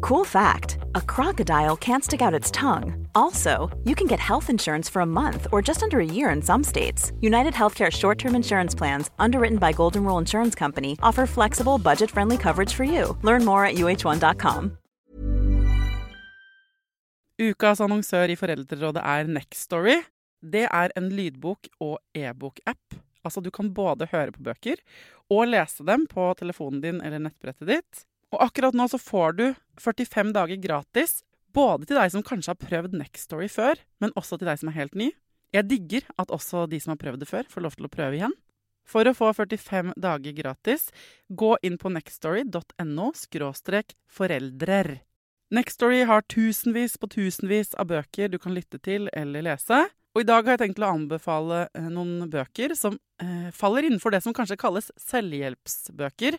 Cool fact a crocodile can't stick out its tongue. Also, you can get health insurance for a month or just under a year in some states. United Healthcare short term insurance plans, underwritten by Golden Rule Insurance Company, offer flexible, budget friendly coverage for you. Learn more at uh1.com. Ukas annonsør i Foreldrerådet er Nextory. Det er en lydbok- og e-bok-app. Altså, du kan både høre på bøker og lese dem på telefonen din eller nettbrettet ditt. Og akkurat nå så får du 45 dager gratis, både til deg som kanskje har prøvd Nextory før, men også til deg som er helt ny. Jeg digger at også de som har prøvd det før, får lov til å prøve igjen. For å få 45 dager gratis, gå inn på nextstory.no foreldrer. Nextstory har tusenvis på tusenvis av bøker du kan lytte til eller lese. Og i dag har jeg tenkt å anbefale eh, noen bøker som eh, faller innenfor det som kanskje kalles selvhjelpsbøker.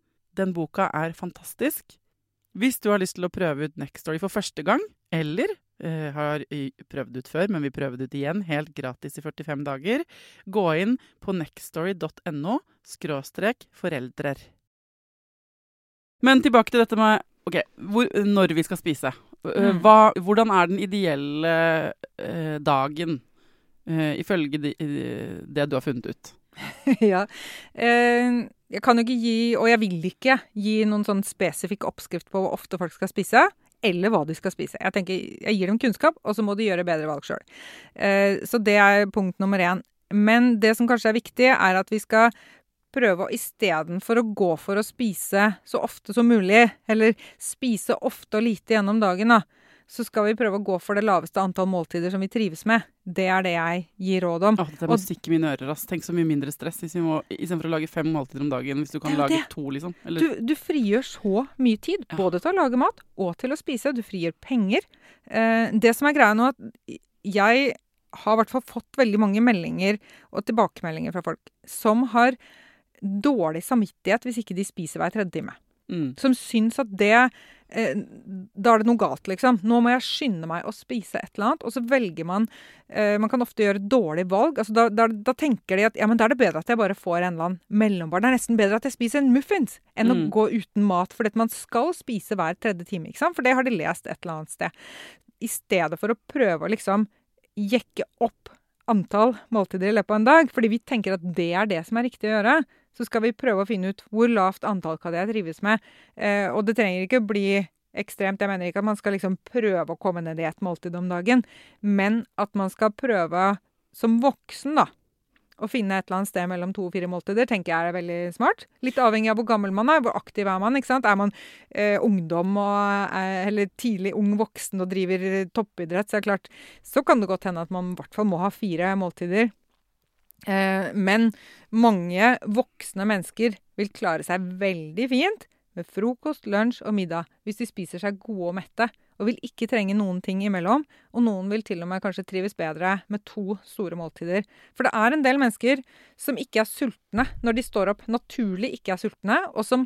Den boka er fantastisk. Hvis du har lyst til å prøve ut Next Story for første gang, eller eh, har prøvd ut før, men vi prøver det ut igjen, helt gratis i 45 dager. Gå inn på nextstory.no skråstrek foreldrer. Men tilbake til dette med ok, hvor, når vi skal spise. Eh, Mm. Hva, hvordan er den ideelle eh, dagen eh, ifølge de, eh, det du har funnet ut? *laughs* ja. Eh, jeg kan jo ikke gi, og jeg vil ikke, gi noen sånn spesifikk oppskrift på hvor ofte folk skal spise, eller hva de skal spise. Jeg tenker, jeg gir dem kunnskap, og så må de gjøre bedre valg sjøl. Eh, så det er punkt nummer én. Men det som kanskje er viktig, er at vi skal prøve å istedenfor å gå for å spise så ofte som mulig, eller spise ofte og lite gjennom dagen, da, så skal vi prøve å gå for det laveste antall måltider som vi trives med. Det er det jeg gir råd om. Åh, det er musikk i mine ører. ass. Tenk så mye mindre stress istedenfor å lage fem måltider om dagen. Hvis du kan lage det. to, liksom. Eller, Du, du frigjør så mye tid, Ja. både til å lage mat og til å spise. Du frigjør penger. Eh, det som er greia nå, at jeg har i hvert fall fått veldig mange meldinger og tilbakemeldinger fra folk som har dårlig samvittighet hvis ikke de spiser hver tredje time. mm. Som syns at det Da er det noe galt, liksom. Nå må jeg skynde meg å spise et eller annet. Og så velger man eh, Man kan ofte gjøre et dårlig valg. Altså, da, da, da tenker de at ja, men da er det bedre at jeg bare får en eller annen mellombar. Det er nesten bedre at jeg spiser en muffins enn Mm. å gå uten mat. For man skal spise hver tredje time, ikke sant? For det har de lest et eller annet sted. I stedet for å prøve å liksom jekke opp antall måltider i løpet av en dag, fordi vi tenker at det er det som er riktig å gjøre, så skal vi prøve å finne ut hvor lavt antall kan jeg trives med. Eh, og det trenger ikke bli ekstremt. Jeg mener ikke at man skal liksom prøve å komme ned i ett måltid om dagen, men at man skal prøve som voksen, da. Å finne et eller annet sted mellom to og fire måltider tenker jeg er veldig smart. Litt avhengig av hvor gammel man er, hvor aktiv er man. ikke sant? Er man eh, ungdom og, eh, eller tidlig ung voksen og driver toppidrett, så er det klart, så kan det godt hende at man i hvert fall må ha fire måltider. Eh, men mange voksne mennesker vil klare seg veldig fint med frokost, lunsj og middag hvis de spiser seg gode og mette, og vil ikke trenge noen ting imellom. Og noen vil til og med kanskje trives bedre med to store måltider. For det er en del mennesker som ikke er sultne når de står opp, naturlig ikke er sultne, og som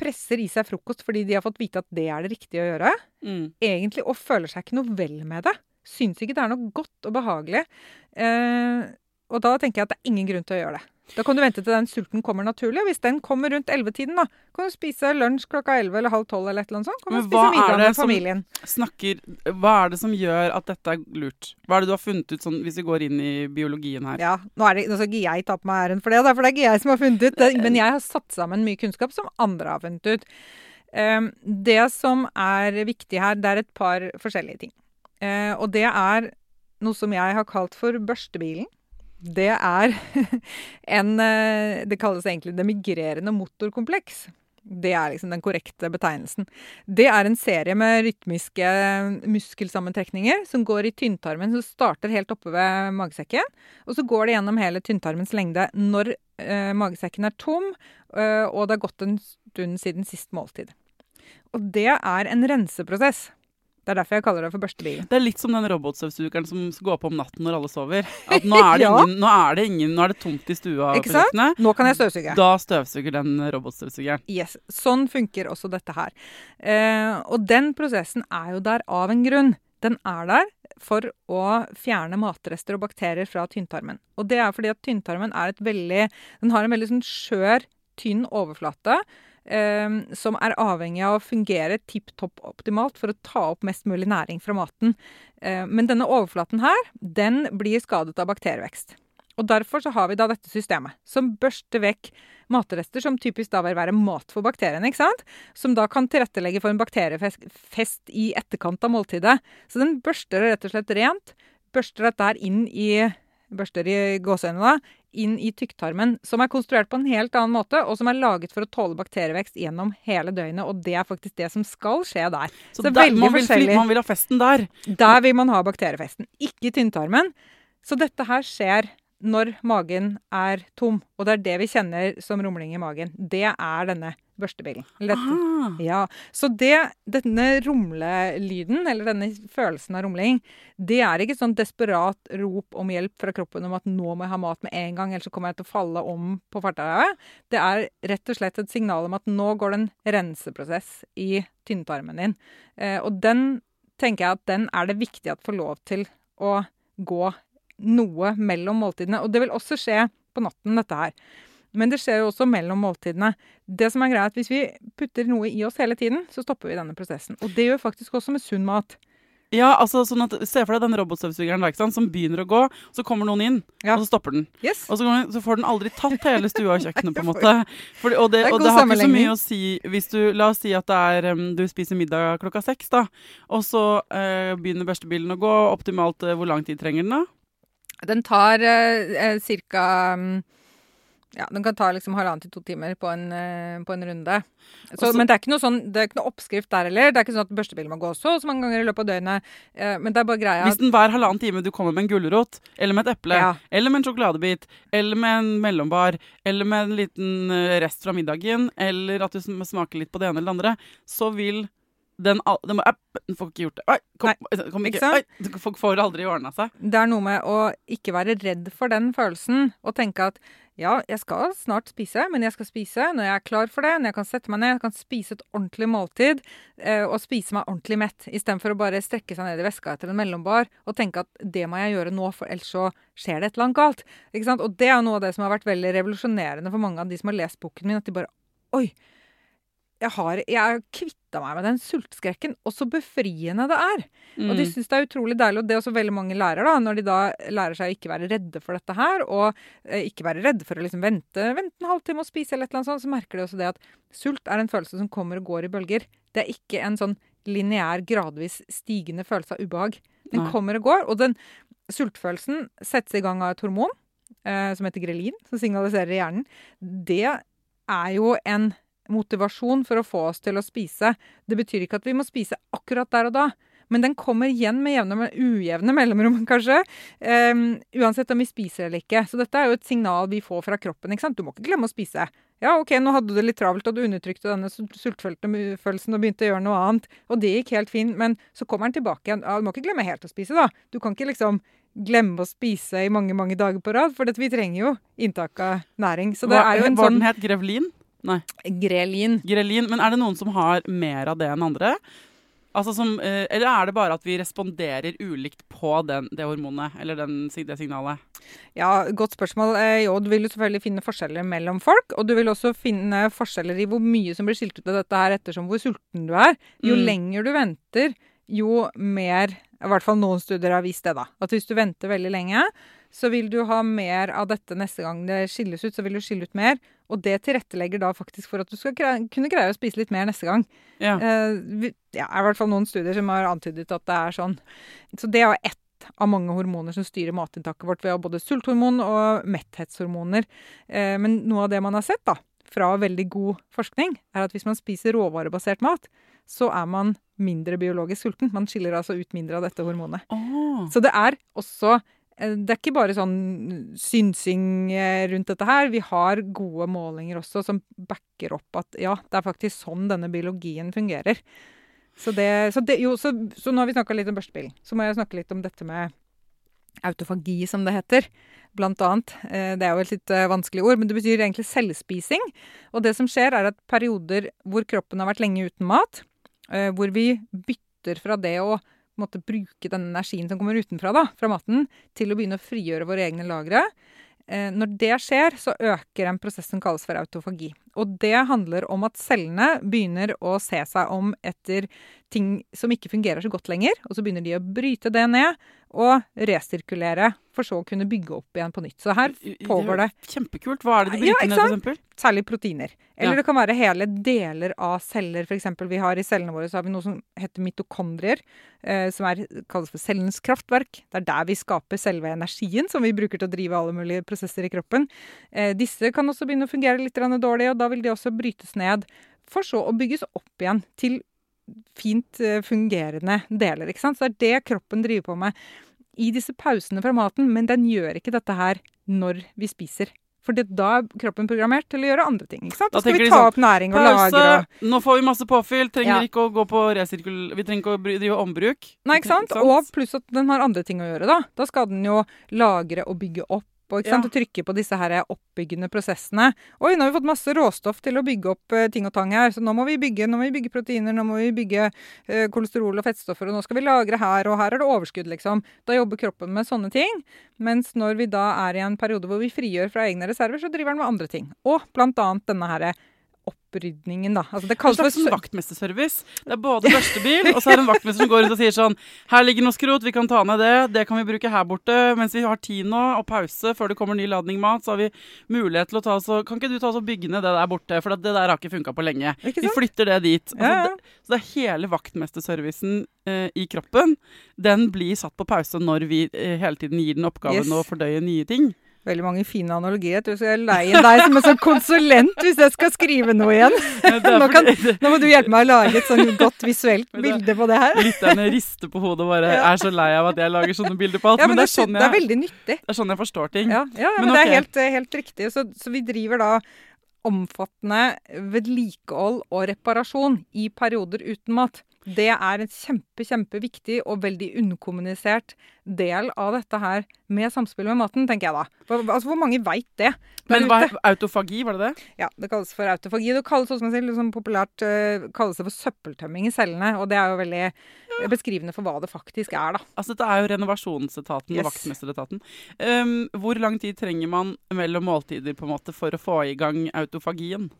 presser i seg frokost fordi de har fått vite at det er det riktige å gjøre Mm. egentlig og føler seg ikke noe vel med det. Syns ikke det er noe godt og behagelig. Eh, og da tenker jeg at det er ingen grunn til å gjøre det. Da kan du vente til den sulten kommer naturlig. Og hvis den kommer rundt 11-tiden, da kan du spise lunsj klokka 11 eller halv 12 eller et eller annet sånt. Kan du Men spise hva er middag det med familien. Snakker, hva er det som gjør at dette er lurt? Hva er det du har funnet ut sånn, hvis vi går inn i biologien her? Ja, nå, er det, nå skal jeg ta på meg æren for det, da, for det er ikke jeg som har funnet ut det. Men jeg har satt sammen mye kunnskap som andre har funnet ut. Um, det som er viktig her, det er et par forskjellige ting. Eh, og det er noe som jeg har kalt for børstebilen. Det er *laughs* en eh, Det kalles egentlig det migrerende motorkompleks. Det er liksom den korrekte betegnelsen. Det er en serie med rytmiske muskelsammentrekninger som går i tynntarmen, som starter helt oppe ved magesekken. Og så går det gjennom hele tynntarmens lengde når eh, magesekken er tom, eh, og det har gått en stund siden sist måltid. Og det er en renseprosess. Det er derfor jeg kaller det for børstebil. Det er litt som den robotstøvsugeren som går på om natten når alle sover. *laughs* At nå er det, Ja. ingen, nå er det, ingen, nå er det tomt i stua. Ikke sant? Nå kan jeg støvsuge. Da støvsuger den robotstøvsugeren. Yes, Sånn funker også dette her. Eh, og den prosessen er jo der av en grunn. Den er der for å fjerne matrester og bakterier fra tynntarmen. Og det er fordi at tynntarmen er et veldig Den har en veldig sånn skjør, tynn overflate. Eh, som er avhengig av å fungere tipp topp optimalt for å ta opp mest mulig næring fra maten. Eh, men denne overflaten her, den blir skadet av bakterievekst. Og derfor så har vi da dette systemet, som børster vekk matrester som typisk da vil være mat for bakteriene, ikke sant? Som da kan tilrettelegge for en bakteriefest i etterkant av måltidet. Så den børster det rett og slett rent. Børster dette her inn i børster i gåseøynene inn i tykktarmen, som er konstruert på en helt annen måte, og som er laget for å tåle bakterievekst gjennom hele døgnet. Og det er faktisk det som skal skje der. Så er der, man, vil, man vil ha festen der. Der vil man ha bakteriefesten, ikke i tynntarmen. Så dette her skjer når magen er tom, og det er det vi kjenner som rumling i magen. Det er denne børstebilen. Ah. Ja, Så det, denne rumlelyden, eller denne følelsen av rumling, det er ikke sånn desperat rop om hjelp fra kroppen om at nå må jeg ha mat med en gang, ellers så kommer jeg til å falle om på fartøyet. Det er rett og slett et signal om at nå går det en renseprosess i tynntarmen din. Eh, og den tenker jeg at den er det viktig at får lov til å gå noe mellom måltidene. Og det vil også skje på natten, dette her. Men det skjer jo også mellom måltidene. Det som er greia er at Hvis vi putter noe i oss hele tiden, så stopper vi denne prosessen. Og det gjør faktisk også med sunn mat. Ja, altså sånn at Se for deg den robotstøvsugeren som begynner å gå, så kommer noen inn, Ja. og så stopper den. Yes. Og så, den, så får den aldri tatt hele stua og kjøkkenet, på en *laughs* måte. For, og det, Det og det har ikke så mye å si hvis du La oss si at det er, du spiser middag klokka seks, da. Og så eh, begynner børstebilen å gå. Optimalt eh, hvor lang tid trenger den, da? Den tar eh, ca. Ja, den kan ta liksom halvannen til to timer på en, eh, på en runde. Så, Også- men det er ikke noe sånn, det er ikke noe oppskrift der heller. Det er ikke sånn at børstebilen må gå så og så mange ganger i løpet av døgnet. Eh, men det er bare greia Hvis den hver halvannen time du kommer med en gulrot, eller med et eple, Ja. eller med en sjokoladebit, eller med en mellombar, eller med en liten eh, rest fra middagen, eller at du smaker litt på det ene eller det andre, så vil den, den, må, den får ikke gjort det. Oi, kom, kom ikke. Oi, folk får aldri ordna seg. Det er noe med å ikke være redd for den følelsen, og tenke at ja, jeg skal snart spise, men jeg skal spise når jeg er klar for det, når jeg kan sette meg ned, jeg kan spise et ordentlig måltid, eh, og spise meg ordentlig mett, istedenfor å bare strekke seg ned i veska etter en mellombar og tenke at det må jeg gjøre nå, for ellers så skjer det et eller annet galt. Og det er jo noe av det som har vært veldig revolusjonerende for mange av de som har lest boken min, at de bare Oi! Jeg har, jeg kvitta meg med den sultskrekken, og så befriende det er. Og de Mm. syns det er utrolig deilig, og det er også veldig mange lærer, da, når de da lærer seg å ikke være redde for dette her, og eh, ikke være redde for å liksom vente, vente en halvtime og spise eller et eller annet sånt, så merker de også det at sult er en følelse som kommer og går i bølger. Det er ikke en sånn lineær, gradvis stigende følelse av ubehag. Den Nei. kommer og går, og den sultfølelsen settes i gang av et hormon eh, som heter grelin, som signaliserer i hjernen. Det er jo en motivasjon for å få oss til å spise. Det betyr ikke at vi må spise akkurat der og da. Men den kommer igjen med jevne, ujevne mellomrom, *laughs* kanskje. Um, uansett om vi spiser eller ikke. Så dette er jo et signal vi får fra kroppen. ikke sant? Du må ikke glemme å spise. Ja, OK, nå hadde du det litt travelt, og du undertrykte denne sultfølelsen og begynte å gjøre noe annet. Og det gikk helt fint, men så kommer den tilbake igjen. Ja, du må ikke glemme helt å spise, da. Du kan ikke liksom glemme å spise i mange, mange dager på rad, for vi trenger jo inntak av næring. Så det Hva, er jo en var sånn den het Grevlin? Nei. grelin. Grelin. Men er det noen som har mer av det enn andre? Altså som, eh, eller er det bare at vi responderer ulikt på den, det hormonet, eller den, det signalet? Ja, godt spørsmål. Eh, Jo, du vil jo selvfølgelig finne forskjeller mellom folk. Og du vil også finne forskjeller i hvor mye som blir skilt ut av dette her ettersom hvor sulten du er. Jo Mm. lenger du venter, jo mer I hvert fall noen studier har vist det, da. At hvis du venter veldig lenge, så vil du ha mer av dette neste gang det skilles ut. Så vil du skille ut mer. Og det tilrettelegger da faktisk for at du skal greie, kunne greie å spise litt mer neste gang. Ja. Uh, ja, er i hvert fall noen studier som har antydet at det er sånn. Så det er ett av mange hormoner som styrer matinntaket vårt. Vi har både sulthormon og metthetshormoner. Uh, men noe av det man har sett da, fra veldig god forskning, er at hvis man spiser råvarebasert mat, så er man mindre biologisk sulten. Man skiller altså ut mindre av dette hormonet. Oh. Så det er også det er ikke bare sånn synsing eh, rundt dette her. Vi har gode målinger også som backer opp at ja, det er faktisk sånn denne biologien fungerer. Så, det, så, det, jo, så, så nå har vi snakka litt om børstebilen. Så må jeg snakke litt om dette med autofagi, som det heter. Blant annet. Eh, Det er jo et litt eh, vanskelig ord, men det betyr egentlig selvspising. Og det som skjer, er at perioder hvor kroppen har vært lenge uten mat, eh, hvor vi bytter fra det å måte, bruke den energien som kommer utenfra, da, fra maten, til å begynne å frigjøre våre egne lagre. Eh, Når det skjer, så øker en prosess som kalles for autofagi. Og det handler om at cellene begynner å se seg om etter ting som ikke fungerer så godt lenger, og så begynner de å bryte det ned og resirkulere, for så å kunne bygge opp igjen på nytt. Så her pågår det Kjempekult. Hva er det de Ja, bryter ikke ned, eksempel? særlig proteiner. Eller Ja. det kan være hele deler av celler. Eksempel, vi har I cellene våre så har vi noe som heter mitokondrier, eh, som er, kalles for cellens kraftverk. Det er der vi skaper selve energien som vi bruker til å drive alle mulige prosesser i kroppen. Eh, disse kan også begynne å fungere litt dårlig, og da vil de også brytes ned. For så å bygges opp igjen til fint eh, fungerende deler. ikke sant? Så det er det kroppen driver på med i disse pausene fra maten, men den gjør ikke dette her når vi spiser. For da er kroppen programmert til å gjøre andre ting. ikke sant? Da Da skal vi ta sånn, opp næring og Pause! lagre Nå får vi masse påfyll. Trenger Ja. ikke å gå på resirkul... Vi trenger ikke å drive ombruk. Nei, ikke sant? Og pluss at den har andre ting å gjøre, da. Da skal den jo lagre og bygge opp og, ikke Ja. og trykke på disse her oppbyggende prosessene. Oi, nå har vi fått masse råstoff til å bygge opp eh, ting og tang her, så nå må vi bygge, nå må vi bygge proteiner, nå må vi bygge eh, kolesterol og fettstoffer, og nå skal vi lagre her, og her er det overskudd, liksom. Da jobber kroppen med sånne ting. Mens når vi da er i en periode hvor vi frigjør fra egne reserver, så driver den med andre ting. Og blant annet denne her opprydningen, da. Altså det En kalles for sånn vaktmesterservice. Det er både børstebil, og så er det en vaktmester som går rundt og sier sånn Her ligger noe skrot, vi kan ta ned det. Det kan vi bruke her borte. Mens vi har tid nå, og pause før det kommer ny ladning mat, så har vi mulighet til å ta oss og Kan ikke du ta oss og bygge ned det der borte? For det der har ikke funka på lenge. Vi flytter det dit. Altså, Ja, ja. Det, så det er hele vaktmesterservicen eh, i kroppen. Den blir satt på pause når vi eh, hele tiden gir den oppgaven Yes. å fordøye nye ting. Veldig mange fine analogier. Jeg tror jeg er lei deg som en sånn konsulent hvis jeg skal skrive noe igjen. Eh, Nå, kan, nå må du hjelpe meg å lage et sånn godt visuelt bilde på det her. Lytterne rister på hodet og bare er så lei av at jeg lager sånne bilder på alt. Ja, men, men det, er sånn det er veldig nyttig. det er sånn jeg forstår ting. Ja, ja, ja Men men, det er helt, helt riktig. Så, så vi driver da omfattende vedlikehold og reparasjon i perioder uten mat. Det er en kjempe, kjempeviktig og veldig underkommunisert del av dette her med samspill med maten, tenker jeg da. For, altså, hvor mange veit det? Men hva, autofagi, var det det? Ja, det kalles for autofagi. Det kalles også, sier, liksom populært uh, kalles det for søppeltømming i cellene. Og det er jo veldig ja. beskrivende for hva det faktisk er, da. Altså, dette er jo renovasjonsetaten Yes. og vaktmesteretaten. Um, hvor lang tid trenger man mellom måltider på en måte for å få i gang autofagien?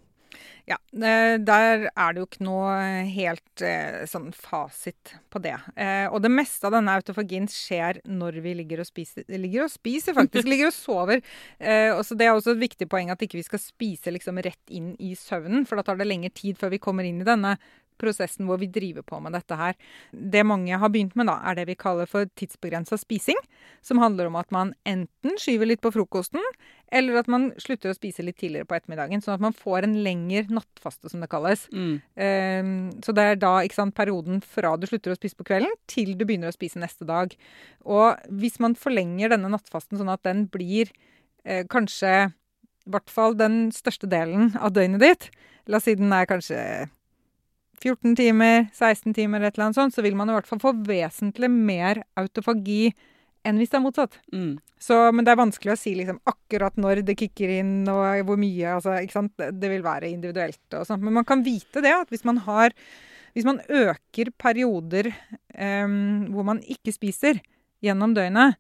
Ja, eh, der er det jo ikke noe helt eh, sånn fasit på det. Eh, og det meste av denne autofagien skjer når vi ligger og spiser. Ligger og spiser, faktisk. *laughs* Ligger og sover. Eh, og så Det er også et viktig poeng at ikke vi skal spise liksom rett inn i søvnen, for da tar det lengre tid før vi kommer inn i denne prosessen hvor vi driver på med dette her. Det mange har begynt med, da, er det vi kaller for tidsbegrensa spising. Som handler om at man enten skyver litt på frokosten, eller at man slutter å spise litt tidligere på ettermiddagen. Sånn at man får en lengre nattfaste, som det kalles. Mm. Ehm, så det er da ikke sant, perioden fra du slutter å spise på kvelden, til du begynner å spise neste dag. Og hvis man forlenger denne nattfasten sånn at den blir eh, kanskje i hvert fall den største delen av døgnet ditt, la oss si den er kanskje 14 timer, 16 timer, et eller annet sånt, så vil man i hvert fall få vesentlig mer autofagi enn hvis det er motsatt. Mm. Så, men det er vanskelig å si liksom, akkurat når det kicker inn og hvor mye. Altså, Det vil være individuelt. og sånt. Men man kan vite det at hvis man har hvis man øker perioder um, hvor man ikke spiser gjennom døgnet,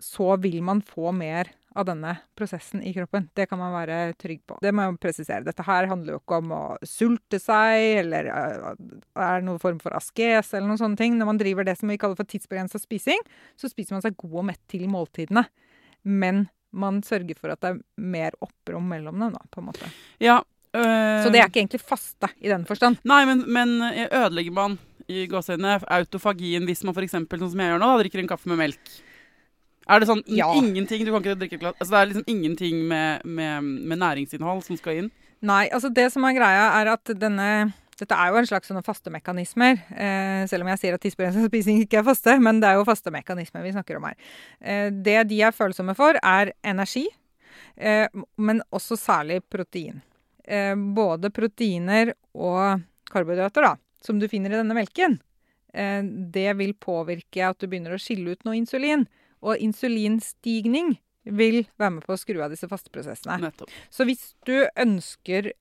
så vil man få mer av denne prosessen i kroppen. Det kan man være trygg på. Det må jeg presisere. Dette her handler jo ikke om å sulte seg, eller eh, er noen form for askes eller noen sånne ting. Når man driver det som vi kaller for tidsbegrensa spising, så spiser man seg god og mett til måltidene. Men man sørger for at det er mer opprom mellom dem, da, på en måte. Ja. øh, Så det er ikke egentlig faste i den forstand. Nei, men, men eh, ødelegger man i gåseøynene autofagien hvis man f.eks. sånn som jeg gjør nå, drikker en kaffe med melk? Er det sånn Ja. ingenting Du kan ikke drikke et glass Altså det er liksom ingenting med, med, med næringsinnhold som skal inn? Nei, altså det som er greia, er at denne dette er jo en slags sånne faste mekanismer. Eh, selv om jeg sier at tidsbegrenset spising ikke er faste. Men det er jo faste mekanismer vi snakker om her. Eh, det de er følsomme for, er energi. Eh, men også særlig protein. Eh, både proteiner og karbohydrater, da, som du finner i denne melken. Eh, det vil påvirke at du begynner å skille ut noe insulin. Og insulinstigning vil være med på å skru av disse fasteprosessene. Nettopp. Så hvis du ønsker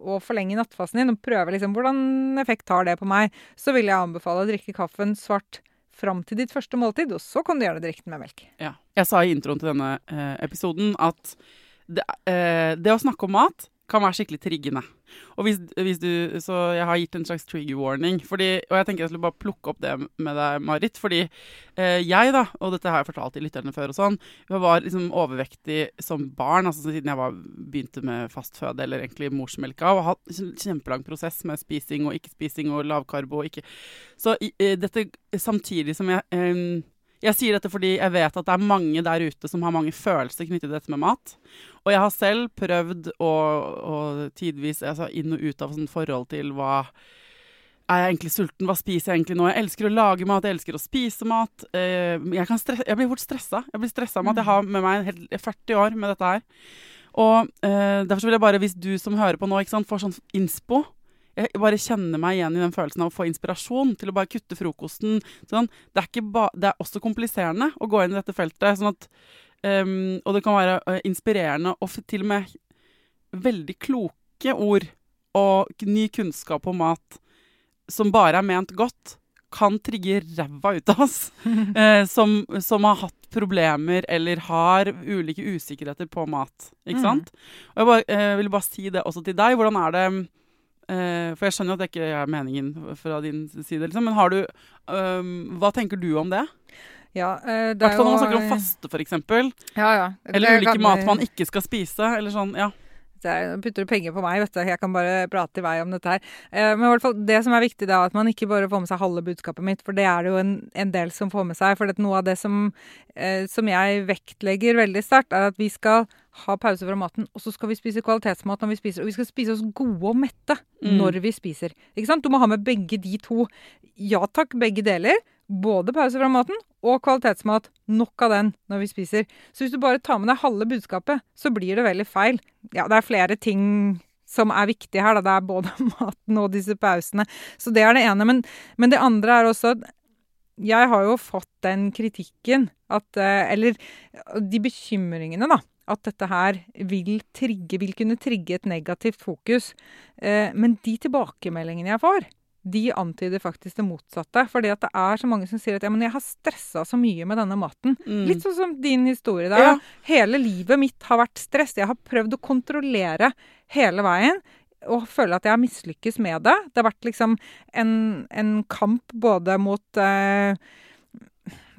å forlenge nattfasen din og prøve liksom, hvordan effekt har det på meg, så vil jeg anbefale å drikke kaffen svart fram til ditt første måltid, og så kan du gjøre det direkte med melk. Ja. Jeg sa i introen til denne eh, episoden at det, eh, det å snakke om mat kan være skikkelig triggende. Og hvis, hvis du, så jeg har gitt en slags trigger warning. Fordi, og jeg tenker jeg skulle bare plukke opp det med deg, Marit. Fordi eh, jeg, da, og dette har jeg fortalt til lytterne før og sånn, jeg var liksom overvektig som barn, altså siden jeg var, begynte med fastføde, eller egentlig morsmelka, og har hatt en kjempelang prosess med spising og ikke-spising og lavkarbo og ikke Så eh, dette samtidig som jeg eh, jeg sier dette fordi jeg vet at det er mange der ute som har mange følelser knyttet til dette med mat. Og jeg har selv prøvd å, å tidvis altså inn og ut av sånn forhold til hva er jeg egentlig sulten? Hva spiser jeg egentlig nå? Jeg elsker å lage mat, jeg elsker å spise mat. Eh, jeg, stress, jeg blir fort stressa. Jeg blir stressa med at jeg har med meg en 40 år med dette her. Og eh, derfor vil jeg bare, hvis du som hører på nå, sant, får sånn innspo jeg bare kjenner meg igjen i den følelsen av å få inspirasjon til å bare kutte frokosten. Sånn. Det, er ikke ba det er også kompliserende å gå inn i dette feltet. sånn at Um, og det kan være uh, inspirerende og til og med veldig kloke ord og ny kunnskap om mat som bare er ment godt, kan trigge ræva ut av oss. *laughs* Eh, som, som, har hatt problemer eller har ulike usikkerheter på mat. Ikke mm. sant? Og jeg bare, uh, vil bare si det også til deg. Hvordan er det For jeg skjønner at det ikke er meningen fra din side, liksom, men har du um, Hva tenker du om det? Ja, uh, det er jo... når man snakker om faste, f.eks. Ja, ja. Eller ulike mat man ikke skal spise. Eller sånn, ja. Nå putter du penger på meg, vet du. Jeg kan bare prate i vei om dette her. Eh, men i hvert fall, det som er viktig, da, er at man ikke bare får med seg halve budskapet mitt, for det er det jo en, en del som får med seg. For noe av det som, eh, som jeg vektlegger veldig sterkt, er at vi skal ha pause fra maten, og så skal vi spise kvalitetsmat når vi spiser. Og vi skal spise oss gode og mette mm. når vi spiser. Ikke sant? Du må ha med begge de to. Ja takk, begge deler. Både pause fra maten og kvalitetsmat. Nok av den når vi spiser. Så hvis du bare tar med deg halve budskapet, så blir det veldig feil. Ja, det er flere ting som er viktige her. Da. Det er både *laughs* maten og disse pausene. Så det er det ene. Men, men det andre er også at jeg har jo fått den kritikken at eh, Eller de bekymringene, da. At dette her vil, trigge, vil kunne trigge et negativt fokus. Eh, men de tilbakemeldingene jeg får, de antyder faktisk det motsatte. Fordi at det er så mange som sier at ja, men jeg har stressa så mye med denne maten. Mm. Litt sånn som din historie der. Ja. Hele livet mitt har vært stress. Jeg har prøvd å kontrollere hele veien. Og føler at jeg har mislykkes med det. Det har vært liksom en, en kamp både mot eh,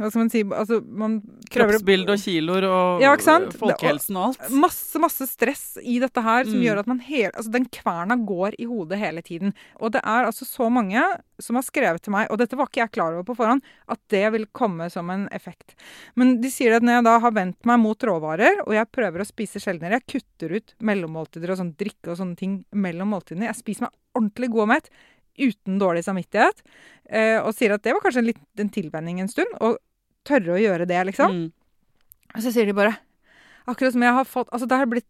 hva skal man si altså, man Kroppsbilde og kiloer og ja, folkehelsen og alt. Masse, masse stress i dette her som mm. gjør at man hele Altså, den kverna går i hodet hele tiden. Og det er altså så mange som har skrevet til meg, og dette var ikke jeg klar over på forhånd, at det vil komme som en effekt. Men de sier at når jeg da har vendt meg mot råvarer, og jeg prøver å spise sjeldnere, jeg kutter ut mellommåltider og sånn drikke og sånne ting mellom måltidene, jeg spiser meg ordentlig god og mett uten dårlig samvittighet, eh, og sier at det var kanskje en, litt, en tilvenning en stund. Og tørre å gjøre det, liksom. Mm. Og så sier de bare Akkurat som jeg har fått Altså, det har blitt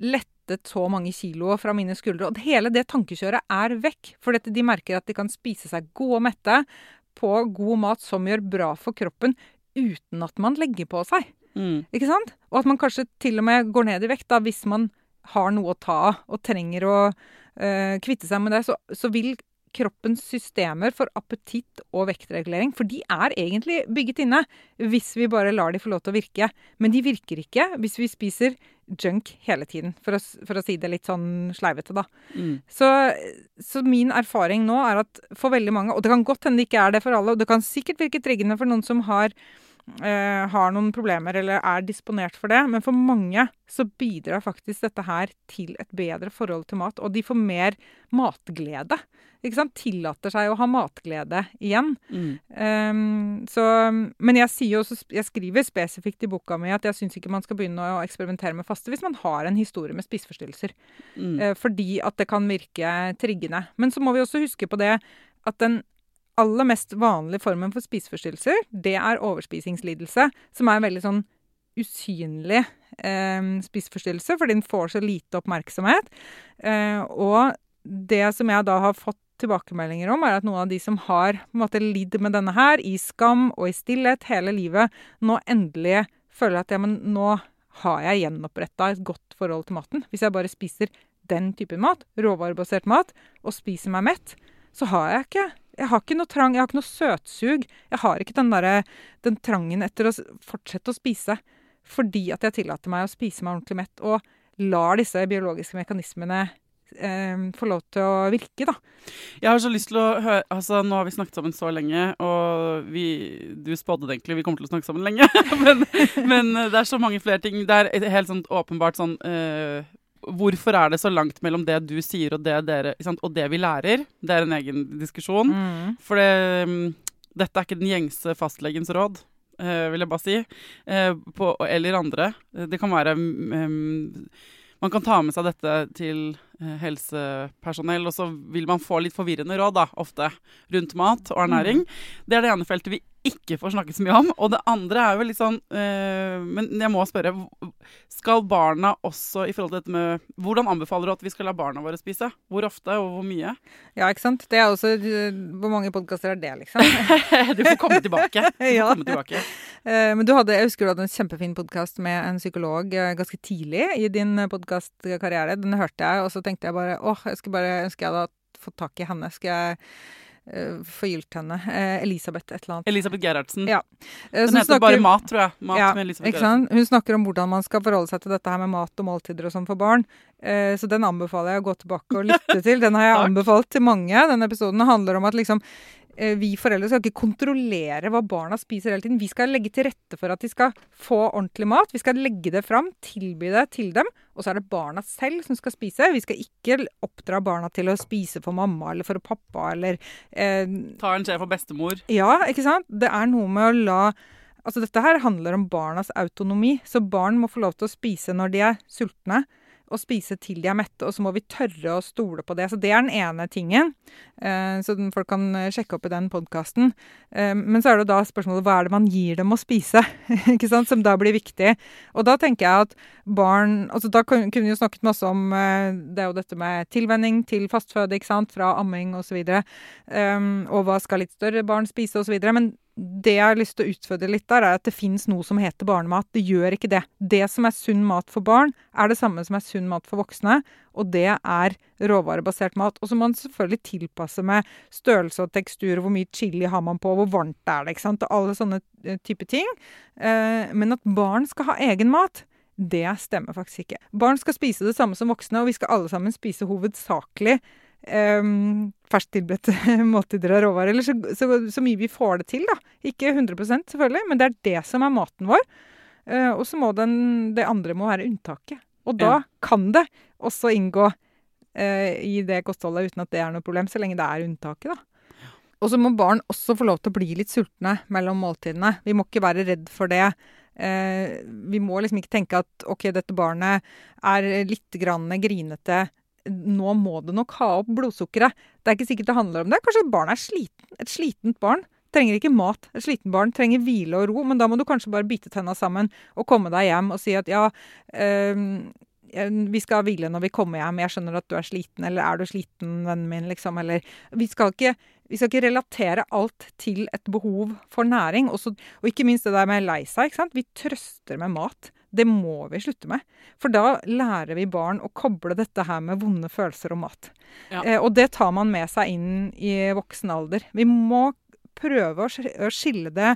lettet så mange kilo fra mine skuldre. Og hele det tankekjøret er vekk. For de merker at de kan spise seg gode og mette på god mat som gjør bra for kroppen, uten at man legger på seg. Mm. Ikke sant? Og at man kanskje til og med går ned i vekt da, hvis man har noe å ta av og trenger å øh, kvitte seg med det. Så, så vil kroppens systemer for appetitt og vektregulering. For de er egentlig bygget inne hvis vi bare lar de få lov til å virke. Men de virker ikke hvis vi spiser junk hele tiden, for å, for å si det litt sånn sleivete, da. Mm. Så, så, min erfaring nå er at for veldig mange, og det kan godt hende det ikke er det for alle, og det kan sikkert virke triggende for noen som har Uh, har noen problemer eller er disponert for det. Men for mange så bidrar faktisk dette her til et bedre forhold til mat. Og de får mer matglede ikke sant, tillater seg å ha matglede igjen. Mm. Um, så, men jeg, sier også, jeg skriver spesifikt i boka mi at jeg syns ikke man skal begynne å eksperimentere med faste hvis man har en historie med spiseforstyrrelser. Mm. Uh, fordi at det kan virke triggende. Men så må vi også huske på det at den aller mest vanlige formen for spiseforstyrrelser, det er overspisingslidelse, som er en veldig sånn usynlig eh, spiseforstyrrelse, fordi den får så lite oppmerksomhet. Eh, og det som jeg da har fått tilbakemeldinger om, er at noen av de som har måte, lidd med denne her, i skam og i stillhet hele livet, nå endelig føler at ja, men nå har jeg gjenoppretta et godt forhold til maten. Hvis jeg bare spiser den typen mat, råvarebasert mat, og spiser meg mett, så har jeg ikke jeg har ikke noe trang, jeg har ikke noe søtsug. Jeg har ikke den, der, den trangen etter å fortsette å spise fordi at jeg tillater meg å spise meg ordentlig mett og lar disse biologiske mekanismene eh, få lov til å virke, da. Jeg har så lyst til å høre Altså, nå har vi snakket sammen så lenge, og vi Du spådde det egentlig, vi kommer til å snakke sammen lenge. *laughs* men, men, det er så mange flere ting. Det er helt sånn åpenbart sånn eh, Hvorfor er det så langt mellom det du sier og det dere Og det vi lærer? Det er en egen diskusjon. Mm. For det, um, dette er ikke den gjengse fastlegens råd. Uh, vil jeg bare si. Uh, på, eller andre. Det kan være um, man kan ta med seg dette til uh, helsepersonell, og så vil man få litt forvirrende råd, da, ofte, rundt mat og ernæring. Mm. Det er det ene feltet vi ikke får snakket så mye om. Og det andre er jo litt sånn eh, Men jeg må spørre. Skal barna også i forhold til dette med Hvordan anbefaler du at vi skal la barna våre spise? Hvor ofte og hvor mye? Ja, ikke sant. Det er også Hvor mange podkaster er det, liksom? *laughs* du får komme tilbake. *laughs* Ja. komme tilbake. Eh, Men du hadde, jeg husker du hadde en kjempefin podkast med en psykolog eh, ganske tidlig i din podkastkarriere. Den hørte jeg, og så tenkte jeg bare åh, jeg skulle bare ønske jeg hadde fått tak i henne. Skal jeg forgylt henne? Eh, Elisabeth et eller annet. Elisabeth Gerhardsen. Ja. Eh, Den heter snakker- bare Mat, tror jeg. Mat ja, med Elisabeth Gerhardsen. Hun snakker om hvordan man skal forholde seg til dette her med mat og måltider og sånn for barn. Eh, så den anbefaler jeg å gå tilbake og lytte *laughs* til. Den har jeg anbefalt til mange. Den episoden handler om at liksom eh, vi foreldre skal ikke kontrollere hva barna spiser hele tiden. Vi skal legge til rette for at de skal få ordentlig mat. Vi skal legge det fram, tilby det til dem. Og så er det barna selv som skal spise. Vi skal ikke oppdra barna til å spise for mamma eller for pappa eller eh, Ta en skje for bestemor. ja, ikke sant? Det er noe med å la Altså dette her handler om barnas autonomi. Så barn må få lov til å spise når de er sultne, og spise til de er mette. Og så må vi tørre å stole på det. Så det er den ene tingen. Eh, så folk kan eh, sjekke opp i den podkasten. Eh, men så er det da spørsmålet hva er det man gir dem å spise? *laughs* ikke sant? Som da blir viktig. Og da tenker jeg at barn altså Da kunne vi jo snakket masse om Det er jo dette med tilvenning til fastføde, ikke sant? Fra amming osv. videre. og hva skal litt større barn spise osv. Men det jeg har lyst til å utfordre litt der, er at det fins noe som heter barnemat. Det gjør ikke det. Det som er sunn mat for barn, er det samme som er sunn mat for voksne. Og det er råvarebasert mat. Og så må man selvfølgelig tilpasse med størrelse og tekstur, hvor mye chili har man på, hvor varmt er det, ikke sant. Og alle sånne eh, type ting. Eh, men at barn skal ha egen mat, det stemmer faktisk ikke. Barn skal spise det samme som voksne, og vi skal alle sammen spise hovedsakelig fersktilberedte *laughs* måltider av råvarer. Eller så, så, så mye vi får det til, da. Ikke 100% selvfølgelig, men det er det som er maten vår. Eh, og så må den, det andre må være unntaket. Og da Ja. kan det også inngå eh, i det kostholdet uten at det er noe problem, så lenge det er unntaket, da. Og så må barn også få lov til å bli litt sultne mellom måltidene. Vi må ikke være redd for det. Eh, vi må liksom ikke tenke at OK, dette barnet er litt grann grinete. Nå må du nok ha opp blodsukkeret. Det er ikke sikkert det handler om det. Kanskje barnet er sliten. Et slitent barn trenger ikke mat. Et sliten barn trenger hvile og ro, men da må du kanskje bare bite tenna sammen og komme deg hjem og si at ja, øh, vi skal hvile når vi kommer hjem, jeg skjønner at du er sliten, eller er du sliten, vennen min, liksom, eller Vi skal ikke, vi skal ikke relatere alt til et behov for næring. Også, og ikke minst det der med lei seg. Vi trøster med mat. Det må vi slutte med. For da lærer vi barn å koble dette her med vonde følelser og mat. Ja. Eh, og det tar man med seg inn i voksen alder. Vi må prøve å skille det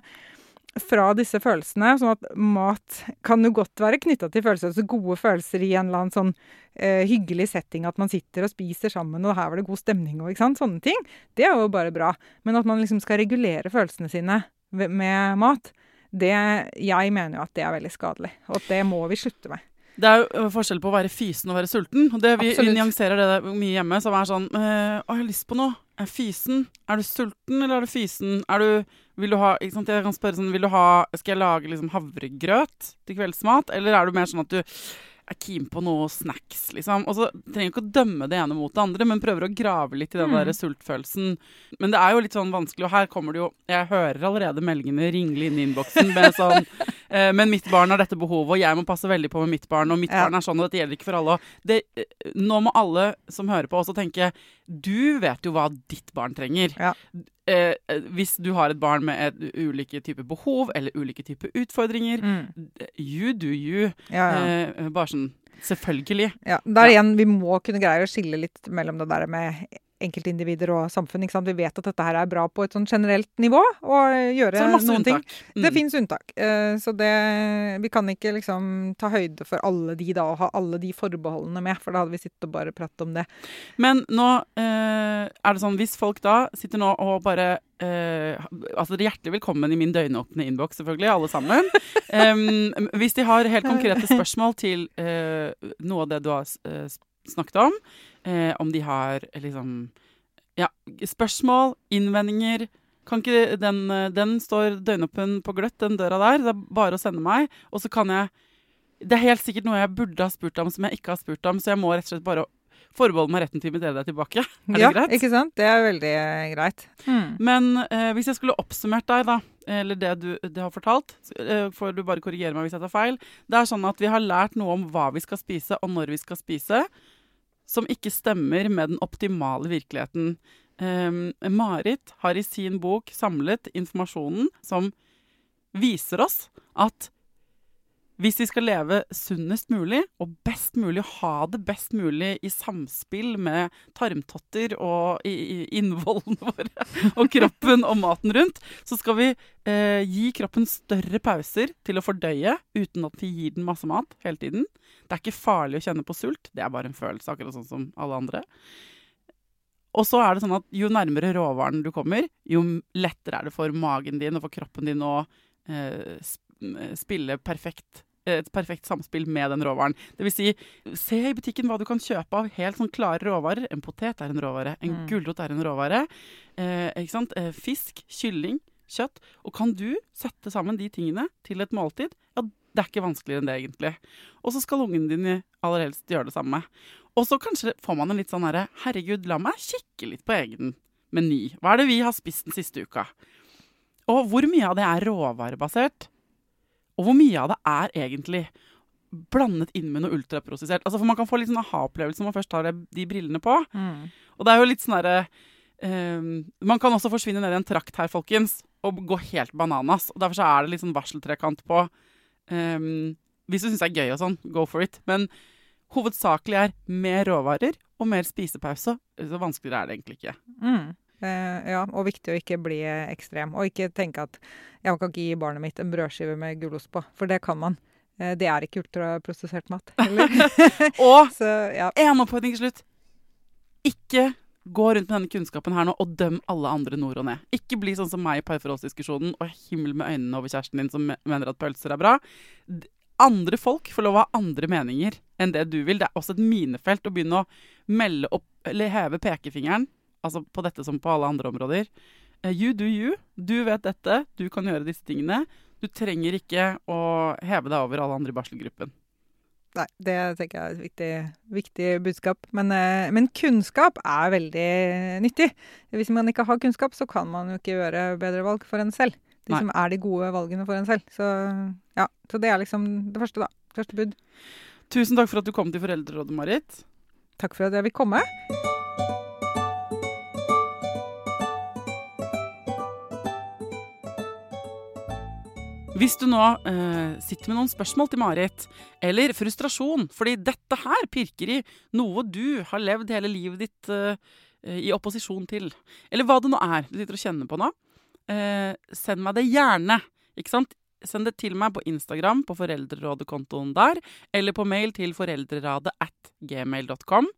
fra disse følelsene. Sånn at mat kan jo godt være knytta til følelser. Altså gode følelser i en eller annen sånn eh, hyggelig setting. At man sitter og spiser sammen, og her var det god stemning og ikke sant. Sånne ting. Det er jo bare bra. Men at man liksom skal regulere følelsene sine med mat, det Jeg mener jo at det er veldig skadelig. Og at det må vi slutte med. Det er jo forskjell på å være fysen og være sulten. Og det, vi, Absolutt. nyanserer det mye hjemme, som er sånn øh, Å, jeg har lyst på noe. Er fysen? Er du sulten, eller er du fysen? Er du Vil du ha ikke sant? Jeg kan spørre sånn Vil du ha Skal jeg lage liksom havregrøt til kveldsmat, eller er du mer sånn at du er keen på noe snacks, liksom. Og så trenger ikke å dømme det ene mot det andre, men prøver å grave litt i den Mm. der sultfølelsen. Men det er jo litt sånn vanskelig, og her kommer det jo Jeg hører allerede meldingene ringle inn i innboksen med *laughs* sånn eh, Men mitt barn har dette behovet, og jeg må passe veldig på med mitt barn, og mitt Ja. barn er sånn, og dette gjelder ikke for alle. Det, eh, nå må alle som hører på, også tenke Du vet jo hva ditt barn trenger. Ja. Eh, eh, hvis du har et barn med et, ulike typer behov eller ulike typer utfordringer, Mm. you do you. Ja, ja. Eh, bare sånn Selvfølgelig. Ja, der igjen, Vi må kunne greie å skille litt mellom det der med enkeltindivider og samfunn. ikke sant? Vi vet at dette her er bra på et sånn generelt nivå, og gjøre Så det er masse noen ting. unntak. Mm. Det fins unntak. Eh, Så det, vi kan ikke liksom ta høyde for alle de da, og ha alle de forbeholdene med, for da hadde vi sittet og bare pratet om det. Men nå eh, er det sånn, hvis folk da sitter nå og bare eh, Altså, er hjertelig velkommen i min døgnåpne innboks, selvfølgelig, alle sammen. *laughs* um, hvis de har helt konkrete *laughs* spørsmål til eh, noe av det du har eh, snakket om, eh, om de har liksom Ja, spørsmål, innvendinger kan ikke den, eh, den står døgnåpen på gløtt, den døra der. Det er bare å sende meg, og så kan jeg Det er helt sikkert noe jeg burde ha spurt om som jeg ikke har spurt om, så jeg må rett og slett bare forbeholde meg retten til å invitere deg tilbake. *laughs* Er det ja, greit? ikke sant? Det er veldig eh, greit. Mm. Men eh, hvis jeg skulle oppsummert deg, da. eller det du, det har fortalt, eh, får du bare korrigere meg hvis jeg tar feil. Det er sånn at vi har lært noe om hva vi skal spise, og når vi skal spise, som ikke stemmer med den optimale virkeligheten. Eh, Marit har i sin bok samlet informasjonen som viser oss at hvis vi skal leve sunnest mulig og best mulig, ha det best mulig i samspill med tarmtotter og innvollene *laughs* våre og kroppen og maten rundt, så skal vi eh, gi kroppen større pauser til å fordøye uten at vi gir den masse mat hele tiden. Det er ikke farlig å kjenne på sult, det er bare en følelse, akkurat sånn som alle andre. Og så er det sånn at jo nærmere råvaren du kommer, jo lettere er det for magen din og for kroppen din å eh, spille perfekt et perfekt samspill med den råvaren. Det vil si, se i butikken hva du kan kjøpe av helt sånn klare råvarer. En potet er en råvare, en mm. gulrot er en råvare. Eh, ikke sant? Eh, fisk, kylling, kjøtt. Og kan du sette sammen de tingene til et måltid, ja, det er ikke vanskeligere enn det, egentlig. Og så skal ungen din aller helst gjøre det samme. Og så kanskje får man en litt sånn herre Herregud, la meg kikke litt på egen meny. Hva er det vi har spist den siste uka? Og hvor mye av det er råvarebasert? Og hvor mye av det er egentlig blandet inn med noe ultraprosessert? Altså, for man kan få litt sånn aha-opplevelse når man først har de brillene på. Mm. Og det er jo litt sånn derre um, Man kan også forsvinne ned i en trakt her, folkens, og gå helt bananas. Og derfor så er det litt sånn varseltrekant på um, Hvis du syns det er gøy og sånn, go for it. Men hovedsakelig er mer råvarer og mer spisepause. Så vanskeligere er det egentlig ikke. Mm. Eh, ja, og viktig å ikke bli ekstrem. Og ikke tenke at jeg kan ikke gi barnet mitt en brødskive med gulost på, for det kan man. Eh, det er ikke ultraprosessert mat *laughs* og *laughs* Så, ja. en oppfordring til slutt. Ikke gå rundt med denne kunnskapen her nå og døm alle andre nord og ned. Ikke bli sånn som meg i parforholdsdiskusjonen og himmel med øynene over kjæresten din som mener at pølser er bra. Andre folk får lov å ha andre meninger enn det du vil. Det er også et minefelt å begynne å melde opp eller heve pekefingeren altså på dette som på alle andre områder. Uh, you do you. Du vet dette. Du kan gjøre disse tingene. Du trenger ikke å heve deg over alle andre i barselgruppen. Nei, det tenker jeg er et viktig, viktig budskap. Men, uh, men, kunnskap er veldig nyttig. Hvis man ikke har kunnskap, så kan man jo ikke gjøre bedre valg for en selv. De Nei. som er de gode valgene for en selv. Så ja, så det er liksom det første, da. Første bud. Tusen takk for at du kom til Foreldrerådet, Marit. Takk for at jeg vil komme. Hvis du nå eh, sitter med noen spørsmål til Marit, eller frustrasjon fordi dette her pirker i noe du har levd hele livet ditt eh, i opposisjon til, eller hva det nå er du sitter og kjenner på nå, eh, send meg det gjerne. Ikke sant? Send det til meg på Instagram, på foreldrerådekontoen der, eller på mail til foreldreradet at gmail.com.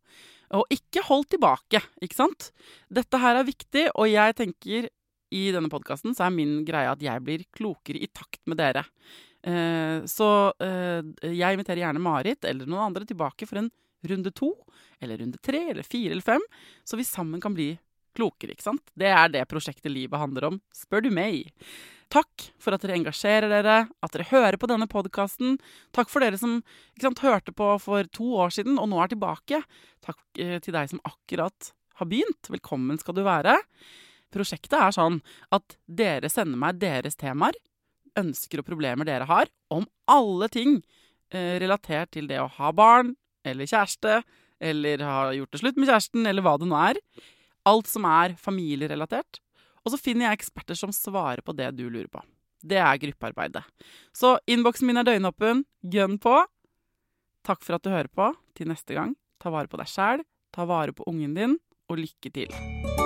Og ikke hold tilbake, ikke sant? Dette her er viktig, og jeg tenker i denne podkasten så er min greie at jeg blir klokere i takt med dere. Eh, så eh, jeg inviterer gjerne Marit eller noen andre tilbake for en runde to, eller runde tre, eller fire eller fem, så vi sammen kan bli klokere, ikke sant? Det er det prosjektet livet handler om, spør du meg. Takk for at dere engasjerer dere, at dere hører på denne podkasten. Takk for dere som sant, hørte på for to år siden og nå er tilbake. Takk eh, til deg som akkurat har begynt. Velkommen skal du være. Prosjektet er sånn at dere sender meg deres temaer, ønsker og problemer dere har, om alle ting eh, relatert til det å ha barn eller kjæreste, eller ha gjort det slutt med kjæresten, eller hva det nå er. Alt som er familierelatert. Og så finner jeg eksperter som svarer på det du lurer på. Det er gruppearbeidet. Så innboksen min er døgnåpen. Gønn på. Takk for at du hører på. Til neste gang, ta vare på deg sjæl, ta vare på ungen din, og lykke til.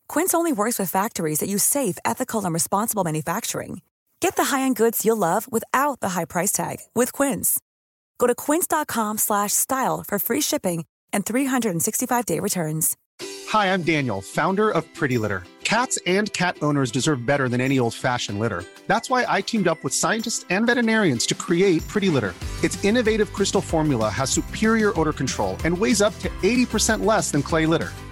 Quince only works with factories that use safe, ethical, and responsible manufacturing. Get the high-end goods you'll love without the high price tag with Quince. Go to quince.com slash style for free shipping and 365-day returns. Hi, I'm Daniel, founder of Pretty Litter. Cats and cat owners deserve better than any old-fashioned litter. That's why I teamed up with scientists and veterinarians to create Pretty Litter. Its innovative crystal formula has superior odor control and weighs up to 80% less than clay litter.